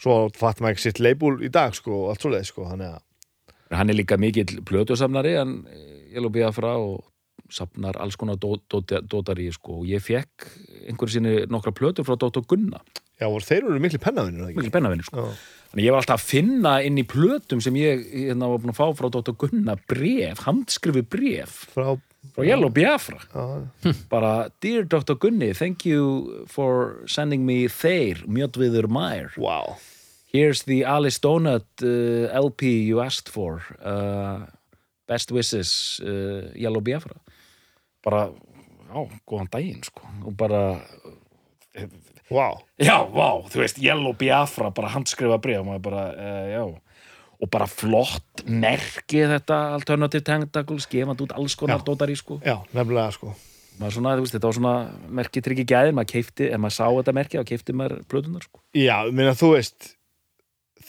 Svo fatt maður ekki sitt leibúl í dag sko og allt svoleið sko, þannig að hann er líka mikill plötusamnari hann Yellow Biafra og safnar alls konar dó- dóti- dótari sko. og ég fekk einhverju sinni nokkra plötur frá Dóttor Gunna já, og þeir eru miklu pennavinnir, Þannig ég var alltaf að finna inn í plötum sem ég hérna, var búin að fá frá Dóttor Gunna bref, handskrifi bref. Frá, frá Yellow Biafra. Já, bara, Dear Dr. Gunni thank you for sending me þeir, mjötviður mær. Wow. Here's the Alice Donut uh, LP you asked for uh, Best wishes uh, Yellow Biafra. Bara, já, góðan daginn sko, og bara wow, já, vá, þú veist, Yellow Biafra bara handskrifa bara, uh, já. Og bara flott merki þetta Alternative Tentacles gefandi út alls konar Já. dótari sko. Já, nefnilega sko. Svona, veist, þetta var svona merki tryggi gæðin, maður keifti, ef maður sá þetta merki þá keifti maður plötunar sko. Já, minna þú veist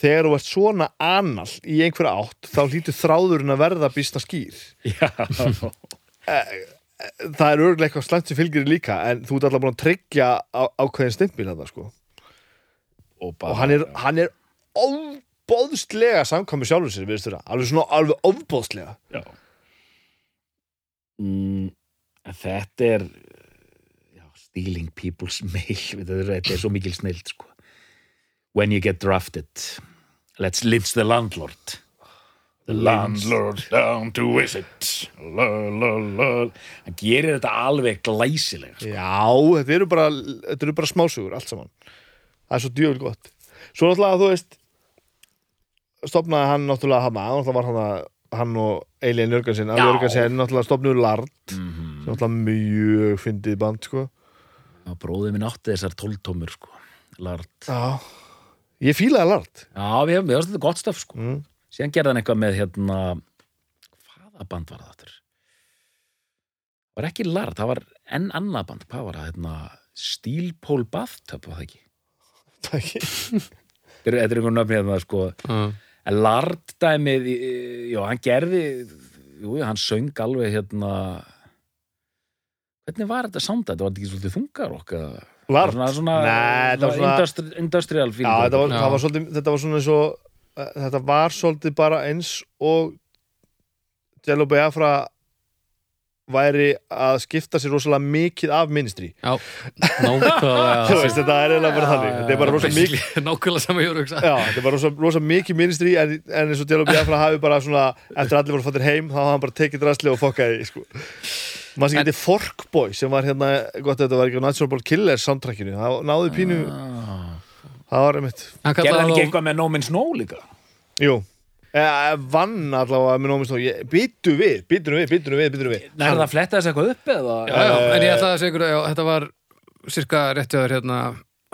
þegar þú ert svona anal í einhverja átt þá hlýtur þráðurinn að verða býsta skýr. Já, það er örgulega eitthvað slæmt sem fylgir þér líka en þú ert alltaf búin að tryggja á, ákveðin stimpil þetta sko. Og, og hann er, hann er ofbóðslega samkvæmi sjálfur sér, alveg svona alveg ofbóðslega Já. Mm, Þetta er já, stealing people's mail þetta er svo mikil snild sko. When you get drafted let's lynch the landlord The landlord down to visit la, la, la. Hann gerir þetta alveg glæsilega sko. Já, þetta eru bara, þetta eru bara smásugur allt saman það er svo djöful gott svo náttúrulega þú veist stopnaði hann náttúrulega hann, náttúrulega var hann að hann og Eilíðan Jörgensen Jörgensen náttúrulega stopnur Lard mm sem náttúrulega mjög fyndið band sko bróðið minn átti þessar tóltómur sko. Lard. Já Ég fílaði Lard Já, við hefum, við þetta gott stöf sko. mm. Síðan gerði hann eitthvað með hérna hvaða band var það aftur? Var ekki Lard, það var enn annað band, hvað var það? Hérna, Steel Pole Bathtub, var það ekki? Það ekki Þetta er þetta er einhvern nöfni hérna, sko. uh, En Lard dæmið, já, hann gerði, jú, hann söng alveg hérna, hvernig var þetta samt? Þetta var þetta ekki svolítið þungar okkar? Lard? Svona, svona, Nei, þetta var svona industri, industrial feeling. þetta var, Já. það var svolítið, þetta var svona eins og þetta var svolítið bara eins og Jello Biafra væri að skipta sér rosalega mikið af ministry. Já, nákvæmlega. Þú veist, þetta er eiginlega bara þannig. Þetta er bara rosa mikið Nákvæmlega sama ég voru að hugsa Já, þetta er bara rosa, rosa mikið ministry en, en eins og Jello Biafra hafi bara svona eftir allir voru fattir heim, þá hafa hann bara tekið drasli og fokkaði, sko. Maður sem getið Forkboy sem var hérna, gott að þetta var ekki á Natural Born Killers soundtrackinu, það náði pínu Ah. Það var einmitt, Hann Gerði hann ekki þá eitthvað með No Man's Snow líka? jú. Eh, vann allavega með nómist og býtu við, býtu við, býtu við, býtu við. Nei, er það að fletta þess eitthvað upp eða? Já, já, en ég ætlaði að segja ykkur að já, þetta var cirka réttjöður hérna.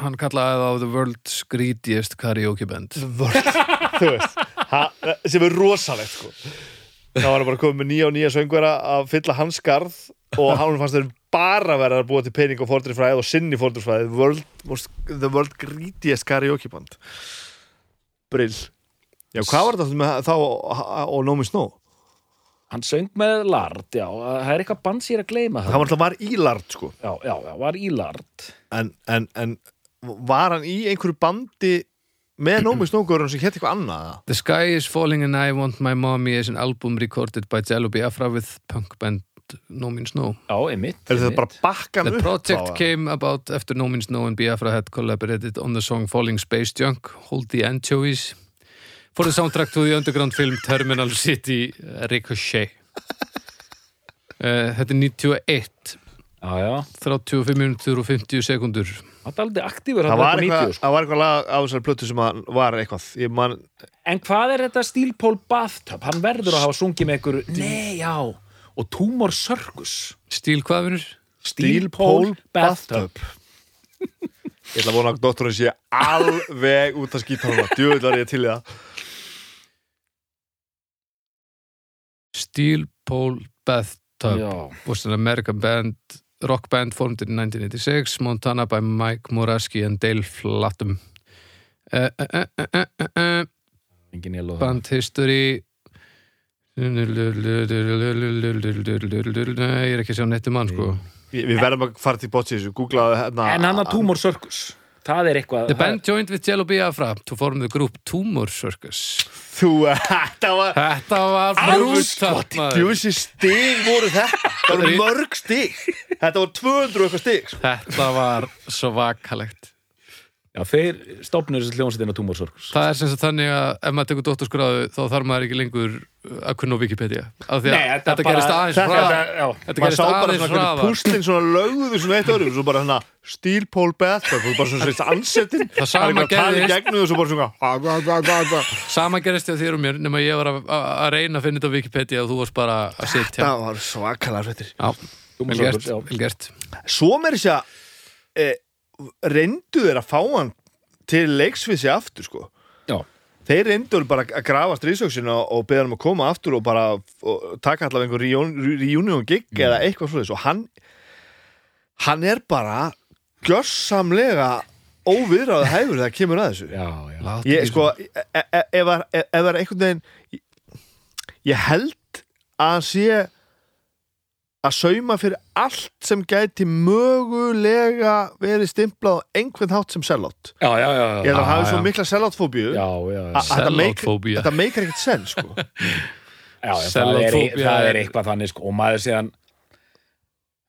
Hann kallaði það The World's Greediest Karaoke Band. Vörð, þú veist ha, sem er rosalegt sko. Það var bara komið með nýja og nýja söngvera að fylla hans skarð og hann fannst þeir bara vera að búa til pening og fordrifræði og sinni most- The World Greediest Karaoke Band. Brill. Já, hvað var þetta með þá og Nómi Snó? Hann söng með Lard, já, það er eitthvað band sér að gleyma Það var alltaf var í Lard sko. Já, já, já, var í Lard. En, en, en var hann í einhverju bandi með Nómi Snógurinn sem hétt eitthvað annað? The Sky is Falling and I Want My Mommy is an album recorded by Jello Biafra with punk band No Means No. Já, einmitt Er þetta bara bakkan The upp project á það? came about after No Means No and Biafra had collaborated on the song Falling Space Junk, Hold the Anchovies for the soundtrack to the underground film Terminal City Ricochet. Uh, Þetta er 91 Já, já, 35 minútur og 50 sekundur það er aldrei aktífur Það hann var, eitthvað, 90 sko. það var eitthvað lag á þessari plötu sem að var eitthvað. Man, En hvað er þetta Steel Pole Bathtub? Hann verður að hafa sungið með ykkur Nei, já, og Tumor Circus. Stíl hvað vinur? Steel Pole Bathtub. Ég ætla að vona að doktorinn sé alveg út að skýta hana Djöfull var ég til það. Steel Pole Bathtub. Já, was an American band rock band formed in 1986 Montana by Mike Moraski and Dale Flattum uh, uh, uh, uh, uh, uh, band history Nei, ég er ekki að sjá nettum mann sko. Við verðum að fara til Googlaði hérna. En hann að Tumor Circus. Það er eitthvað The band joined with Jello Biafra. To form the group Tumor Circus. Þú, þetta var Þetta var maður. Djöfissi stig voru þetta. Það voru mörg stig. Þetta var 200 og eitthvað stig sko. Þetta var svakalegt. Já, þeir stopnur þessi hljónsettina Tumor Circus. Það er sem sagt þannig að ef maður tekur dótturskráðu þá þarf maður ekki lengur að kunna á Wikipedia. Af því að Nei, þetta gerist aðeins þetta- hraðar. þetta- gerist sá bara aðeins svona hvernig hraðar. púslinn svona lögðu svona eitt öðrum Svo bara hérna Steel Pole Bathtub Og bara svona svona ansettin Það sama að svo bara svona "Ah, ah, ah, ah, ah." Sama gerist hjá þér og mér nema ég var að, að að reyna að finna þetta á Wikipedia og þú varst bara að sitja. Það var svakalega Tumor vel gert, Svo með þess að e, reyndu þeir að fá hann til leiks við sig aftur sko Þeir reyndu bara að grafa stríðsöksin og, beða hann um að koma aftur og bara og taka allavega einhver reunion, gig eða eitthvað svoleiðis. Og hann hann er bara gjörsamlega óviðráðu hæfur þegar kemur að þessu. Já, já ég sko e- e- e- ef það er einhvern veginn ég held að hann sé að sauma fyrir allt sem gæti mögulega verið stimplað á einhvern hátt sem sellátt Já, já, já, ég held að já, hann hafi já. svo mikla selláttfóbíu já, já, já. að þetta meikar ekkert senn sko. Já, já, það, er, það er- eitthvað þannig sko, og maður séðan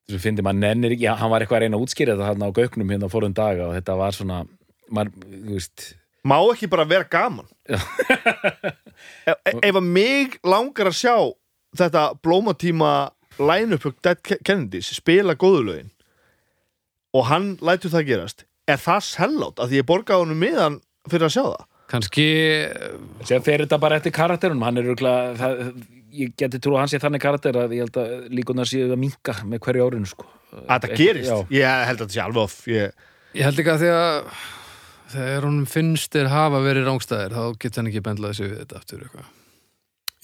þessu fyndi maður nennir ekki, já, hann var eitthvað að reyna að útskýra þetta hann á gauknum hérna fórum daga og þetta var svona maður, þú veist má ekki bara vera gaman? Ef að mig langar að sjá þetta blómatíma line-up Kennedys spila góðulögin og hann lætur það gerast er það sellátt að því ég borgaði honum miðan fyrir að sjá það Kannski sem fer þetta bara eftir karakterunum hann er örugglega, það, ég geti trú að hann sé þannig karakter að ég held að líkunar séu að minka með hverju árinu sko. að það gerist, já. ég held að það sé alveg off ég, Ég held ekki að því að þegar honum finnst þeir hafa verið rángstæðir þá getur hann ekki bendlaði sig við þetta aftur eitthvað.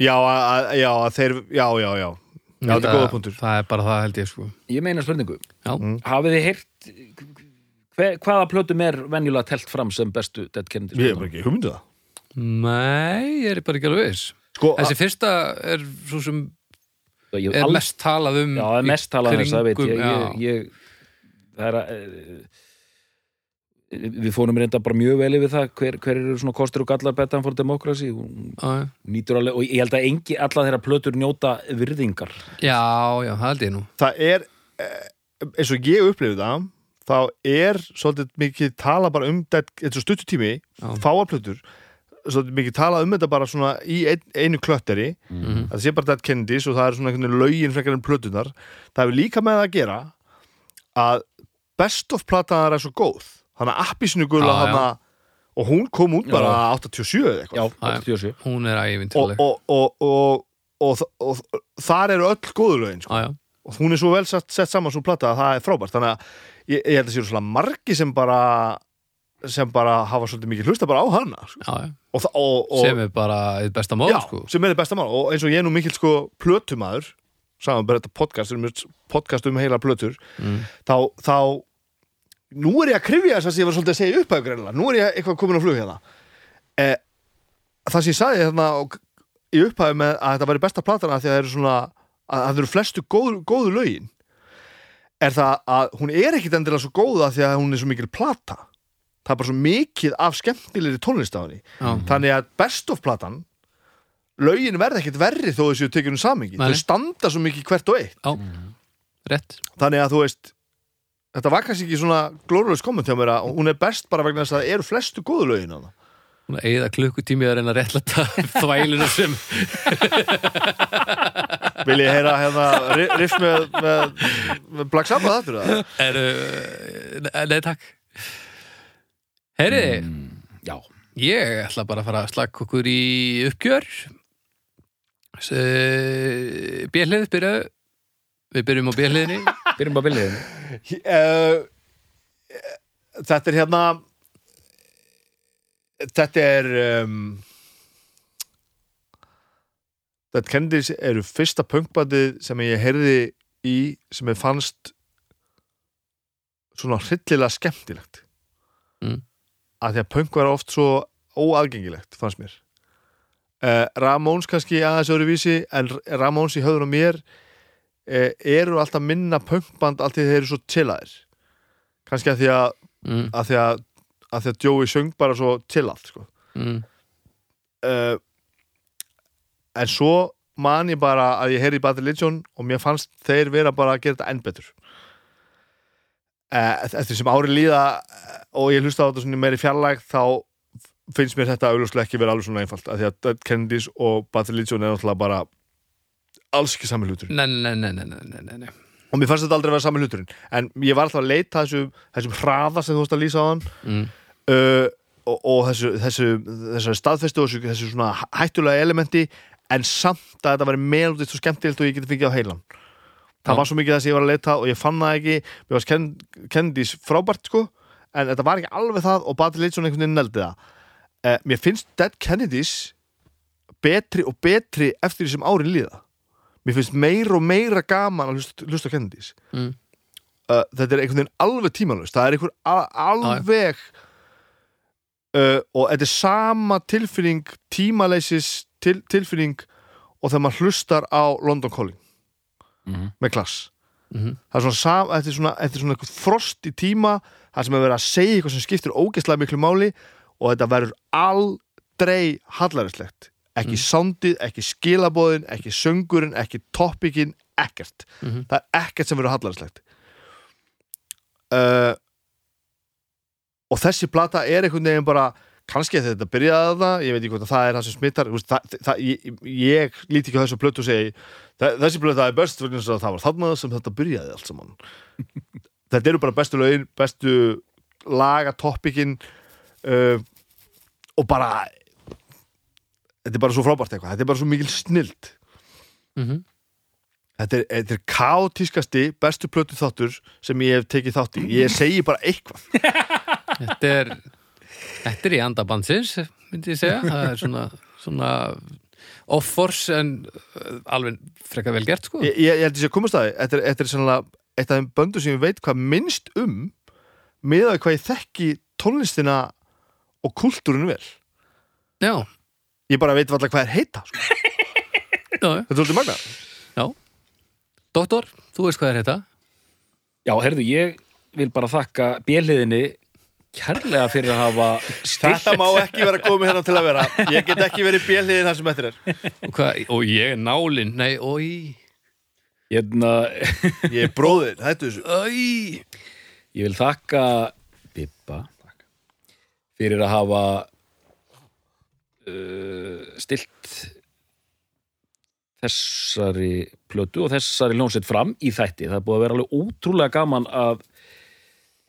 já, að, já, að þeir já, já, já, já, þetta er góða punktur Það er bara það held ég sko. Ég meina spurningu Já. Mm. Hafið þið heyrt hve, hvaða plötum er venjulega telt fram sem bestu Dead Kennedys ég er bara ekki hugmyndu það Nei, ég er bara ekki alveg viss. sko, Þessi fyrsta er svo sem Ég, er alls- mest talað um Já, það er mest talað um þess, það veit ég, ég, ég Það er að eh, Við fórum reynda bara mjög vel yfir það hver, hver eru svona kostur og gallar betan nýtur alveg, og ég held að engi alla þeirra plötur njóta virðingar. Já, já, það held ég nú. það er eh, eins og ég upplifið það þá er svolítið mikið tala bara um þetta, þetta er svo stuttutími fáarplötur svolítið mikið tala um þetta bara svona í ein, einu klötteri. Mhm. það sé bara Dead Kennedys og það er svona einhvern veginn lögin frekar en plötunar það hefur líka með það að gera að best of platanar er svo góð þannig að appisinu gula Já, já. hana og hún kom út bara Já. 87 eða eitthvað Já, Já, já. 87 Hún er og, ævintileg. og, og, og, og, og, og þar eru öll góðu lögin sko. Já, já. og hún er svo vel sett, sett saman svo plata að það er frábært þannig að ég, ég held að séu svona margi sem bara sem bara hafa svolítið mikið hlusta bara á hana sko. Já, og, það- og, og, Sem er bara eitt besta mál, já, sko. sem er það besta mál og eins og ég er nú mikill sko plötumaður saman bara þetta podcast, um, podcast um heila plötur Mm. þá, þá nú er ég að krifja þess að ég var svolítið að segja upp að greinlega, nú er ég eitthvað komin á flug hérna. Eh, það sem ég sagði hérna í upphæðu með að þetta væri besta platana því að það eru svona að það eru flestu góðu, góðu lögin er það að hún er ekkit endilega svo góða því að hún er svo mikil plata. Það er bara svo mikið af skemmtilegri tónlistafinni Já. þannig að best of platan lögin verða ekkit verri þó þessu tekjum samingi, þau standa svo mikið hvert og eitt. Rétt. þannig að þú veist þetta var kannski ekki svona glórulegs komment hjá mér að hún er best bara vegna þess að það eru flestu góðu lögin á það Hún eða klukkutími að reyna að réttlæta þvæluna sem vil ég heyra hérna ri- riff með, með, með Black Sabbath aftur það eru Nei, takk. Heyriði, Já, ég ætla bara að fara að slaka okkur í uppgjör. Bélið, byrja Við byrjum á bélliðinni byrjum bara viljiðinu uh, þetta er hérna þetta er um, þetta Kennedys eru fyrsta punkbandið sem ég heyrði í sem ég fannst svona hryllilega skemmtilegt Mm. að því að punk var oft svo óaðgengilegt fannst mér uh, Ramóns kannski aðeins öðruvísi en Ramóns í höfður á mér eru alltaf minna punkband allt því þeir eru svo chillaðir? Kannski að því að, mm, að, því að, að því að Joey söng bara svo chillað sko. mm, uh, en svo man ég bara að ég heyrði Bad Religion og mér fannst þeir vera bara að gera þetta enn betur. Uh, eftir sem ári líða og ég hlusta á þetta meiri fjarlæg þá finnst mér þetta auðvitað ekki vera alveg svona einfalt af því að Dead Kennedys og Bad Religion er náttúrulega bara alls ekki sami hlutur Nei, nei, nei, nei, nei, nei, og mér fannst þetta aldrei að vera sami hluturinn. En ég var alltaf að leita þessum, þessum hraða sem þú varst að lýsa á hann. Mm, uh, og, og þessu, þessu, þessu staðfestu og þessu, þessu svona hættulega elementi en samt að þetta væri meðlútið svo skemmtilegt og ég geti fengið á heilan. Það Já. var svo mikið þess að ég var að leita og ég fann það ekki. Mér varst Ken, Kennedys frábært sko. En þetta var ekki alveg það og Bati Leitson einhvern veginn neldi það. Uh, mér finnst Dead Kennedys betri og betri eftir því sem árin líða mér finnst meira og meira gaman að hlusta, hlusta á Kennedys mm, uh, þetta er einhvern veginn alveg tímalust það er einhver a- alveg uh, og þetta er sama tilfinning tímaleysis til, tilfinning og þegar maður hlustar á London Calling. Mhm. með klass. Mhm, það er svona, sam, þetta er svona, þetta er svona frost í tíma það sem er verið að segja eitthvað sem skiptir ógeðslega miklu máli og þetta verður aldrei hallarislegt ekki Mm. soundið, ekki skilabóðin ekki söngurinn, ekki topikin ekkert, mhm. það er ekkert sem verður hallarislegt uh, og þessi plata er einhvern veginn bara kannski að þetta byrjaði það, ég veit ekki hvort að það er það sem smittar, það, það, ég, ég líti ekki á þessu plötu og segi "Þe- þessi plöta er best að það var þarna sem þetta byrjaði allt saman þetta eru bara bestu lögin, bestu laga topikin uh, og bara þetta er bara svo frábært eitthvað, þetta er bara svo mikil snild. Mm Þetta er, þetta er kaotískasti bestu plötu þáttur sem ég hef tekið þátt í. Ég segi bara eitthvað. Þetta er Þetta er í andabandsins, myndi ég segja. Það er svona, svona off-force en uh, alveg frekka vel gert sko. Ég, ég, ég held að ég sé að komast að því. Þetta er, þetta er sannlega eitt af þeim böndu sem ég veit hvað minnst um með að hvað ég þekki tónlistina og kultúrinu vel. Já, Ég bara veit alltaf hvað er heita sko. já, já. Þetta er svolítið magna Doktor, þú veist hvað er þetta? Já, herðu, ég vil bara þakka bjöliðinni kærlega fyrir að hafa Þetta má ekki vera komið hérna til að vera. Ég get ekki verið bjelliðin það sem eftir er. Og, hvað, og ég er nálin, nei, oi. Hérna, Ég er bróðir, þetta er þessu. Oi. Ég vil þakka Bibba fyrir að hafa uh, stilt þessari plötu og þessari hljómsveit fram í þætti. Það er búið að vera alveg ótrúlega gaman að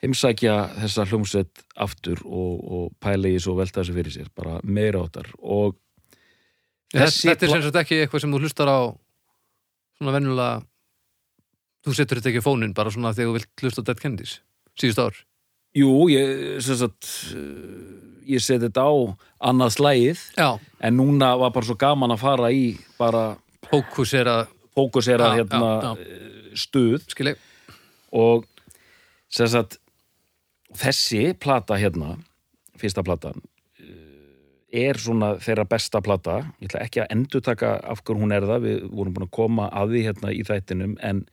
heimsækja þessa hljómsveit aftur og, og pæla í þessu og velta þessu fyrir sér, bara meira áttar og Þessi Þetta er sem sagt ekki eitthvað sem þú hlustar á svona venjulega þú setur þetta ekki á fónin bara svona þegar þú vilt hlusta Dead Kennedys síðust ár Jú, ég, sem sagt, ég seti þetta á annað slægið Já, en núna var bara svo gaman að fara í bara hókus er að fókusera Já, hérna já, eh, stuð. Skilja og sagt þessi plata hérna fyrsta platan eh, er svona þeirra besta plata. Ég ætla ekki að endurtaka af hverju hún er það við vorum búin að koma að því hérna í þættinum en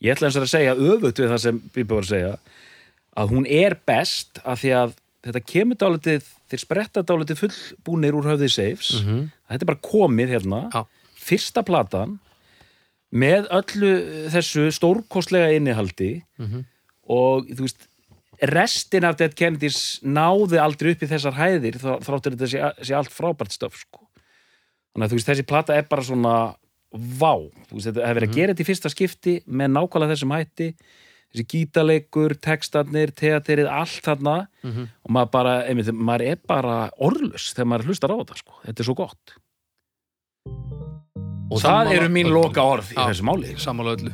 ég ætla eins og að segja öfugt við það sem Bibi var að segja að hún er best af því að þetta kemur dálítið þeir spretta dálítið fullbúnir úr höfði saves Mhm. þetta er bara komið hérna Já. fyrsta platan með öllu þessu stórkostlega innihaldi Mhm. og þú veist restin af Dead Kennedys náði aldrei upp í þessar hæðir þráttur þetta sé, sé allt frábært stöf sko. þannig að þú veist þessi plata er bara svona vá, þú veist þetta hefur verið að gera þetta í fyrsta skipti með nákvæmlega þessum hætti þessi gítaleikur, textarnir teaterið, allt þarna. Og maður bara, einmitt, maður er bara orðlus þegar maður hlustar á þetta sko. þetta er svo gott. Og það Sammála eru mín öllu. loka orð í Já. þessu máli. sammála öllu.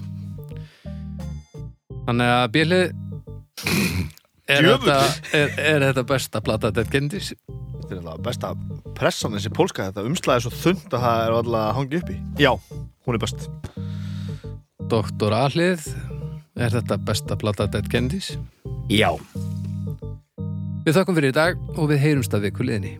Þannig að bjölið er, þetta, er, er þetta besta plata Dead Kennedys? Þetta er alltaf besta pressan þessi pólska. Þetta umslæði svo þund að það er alltaf að hangja uppi Já, hún er best. Doktor Ahlið Er þetta besta blata Dead Kennedys? Já. Við þakkum fyrir í dag og við heyrumst að viku liðni.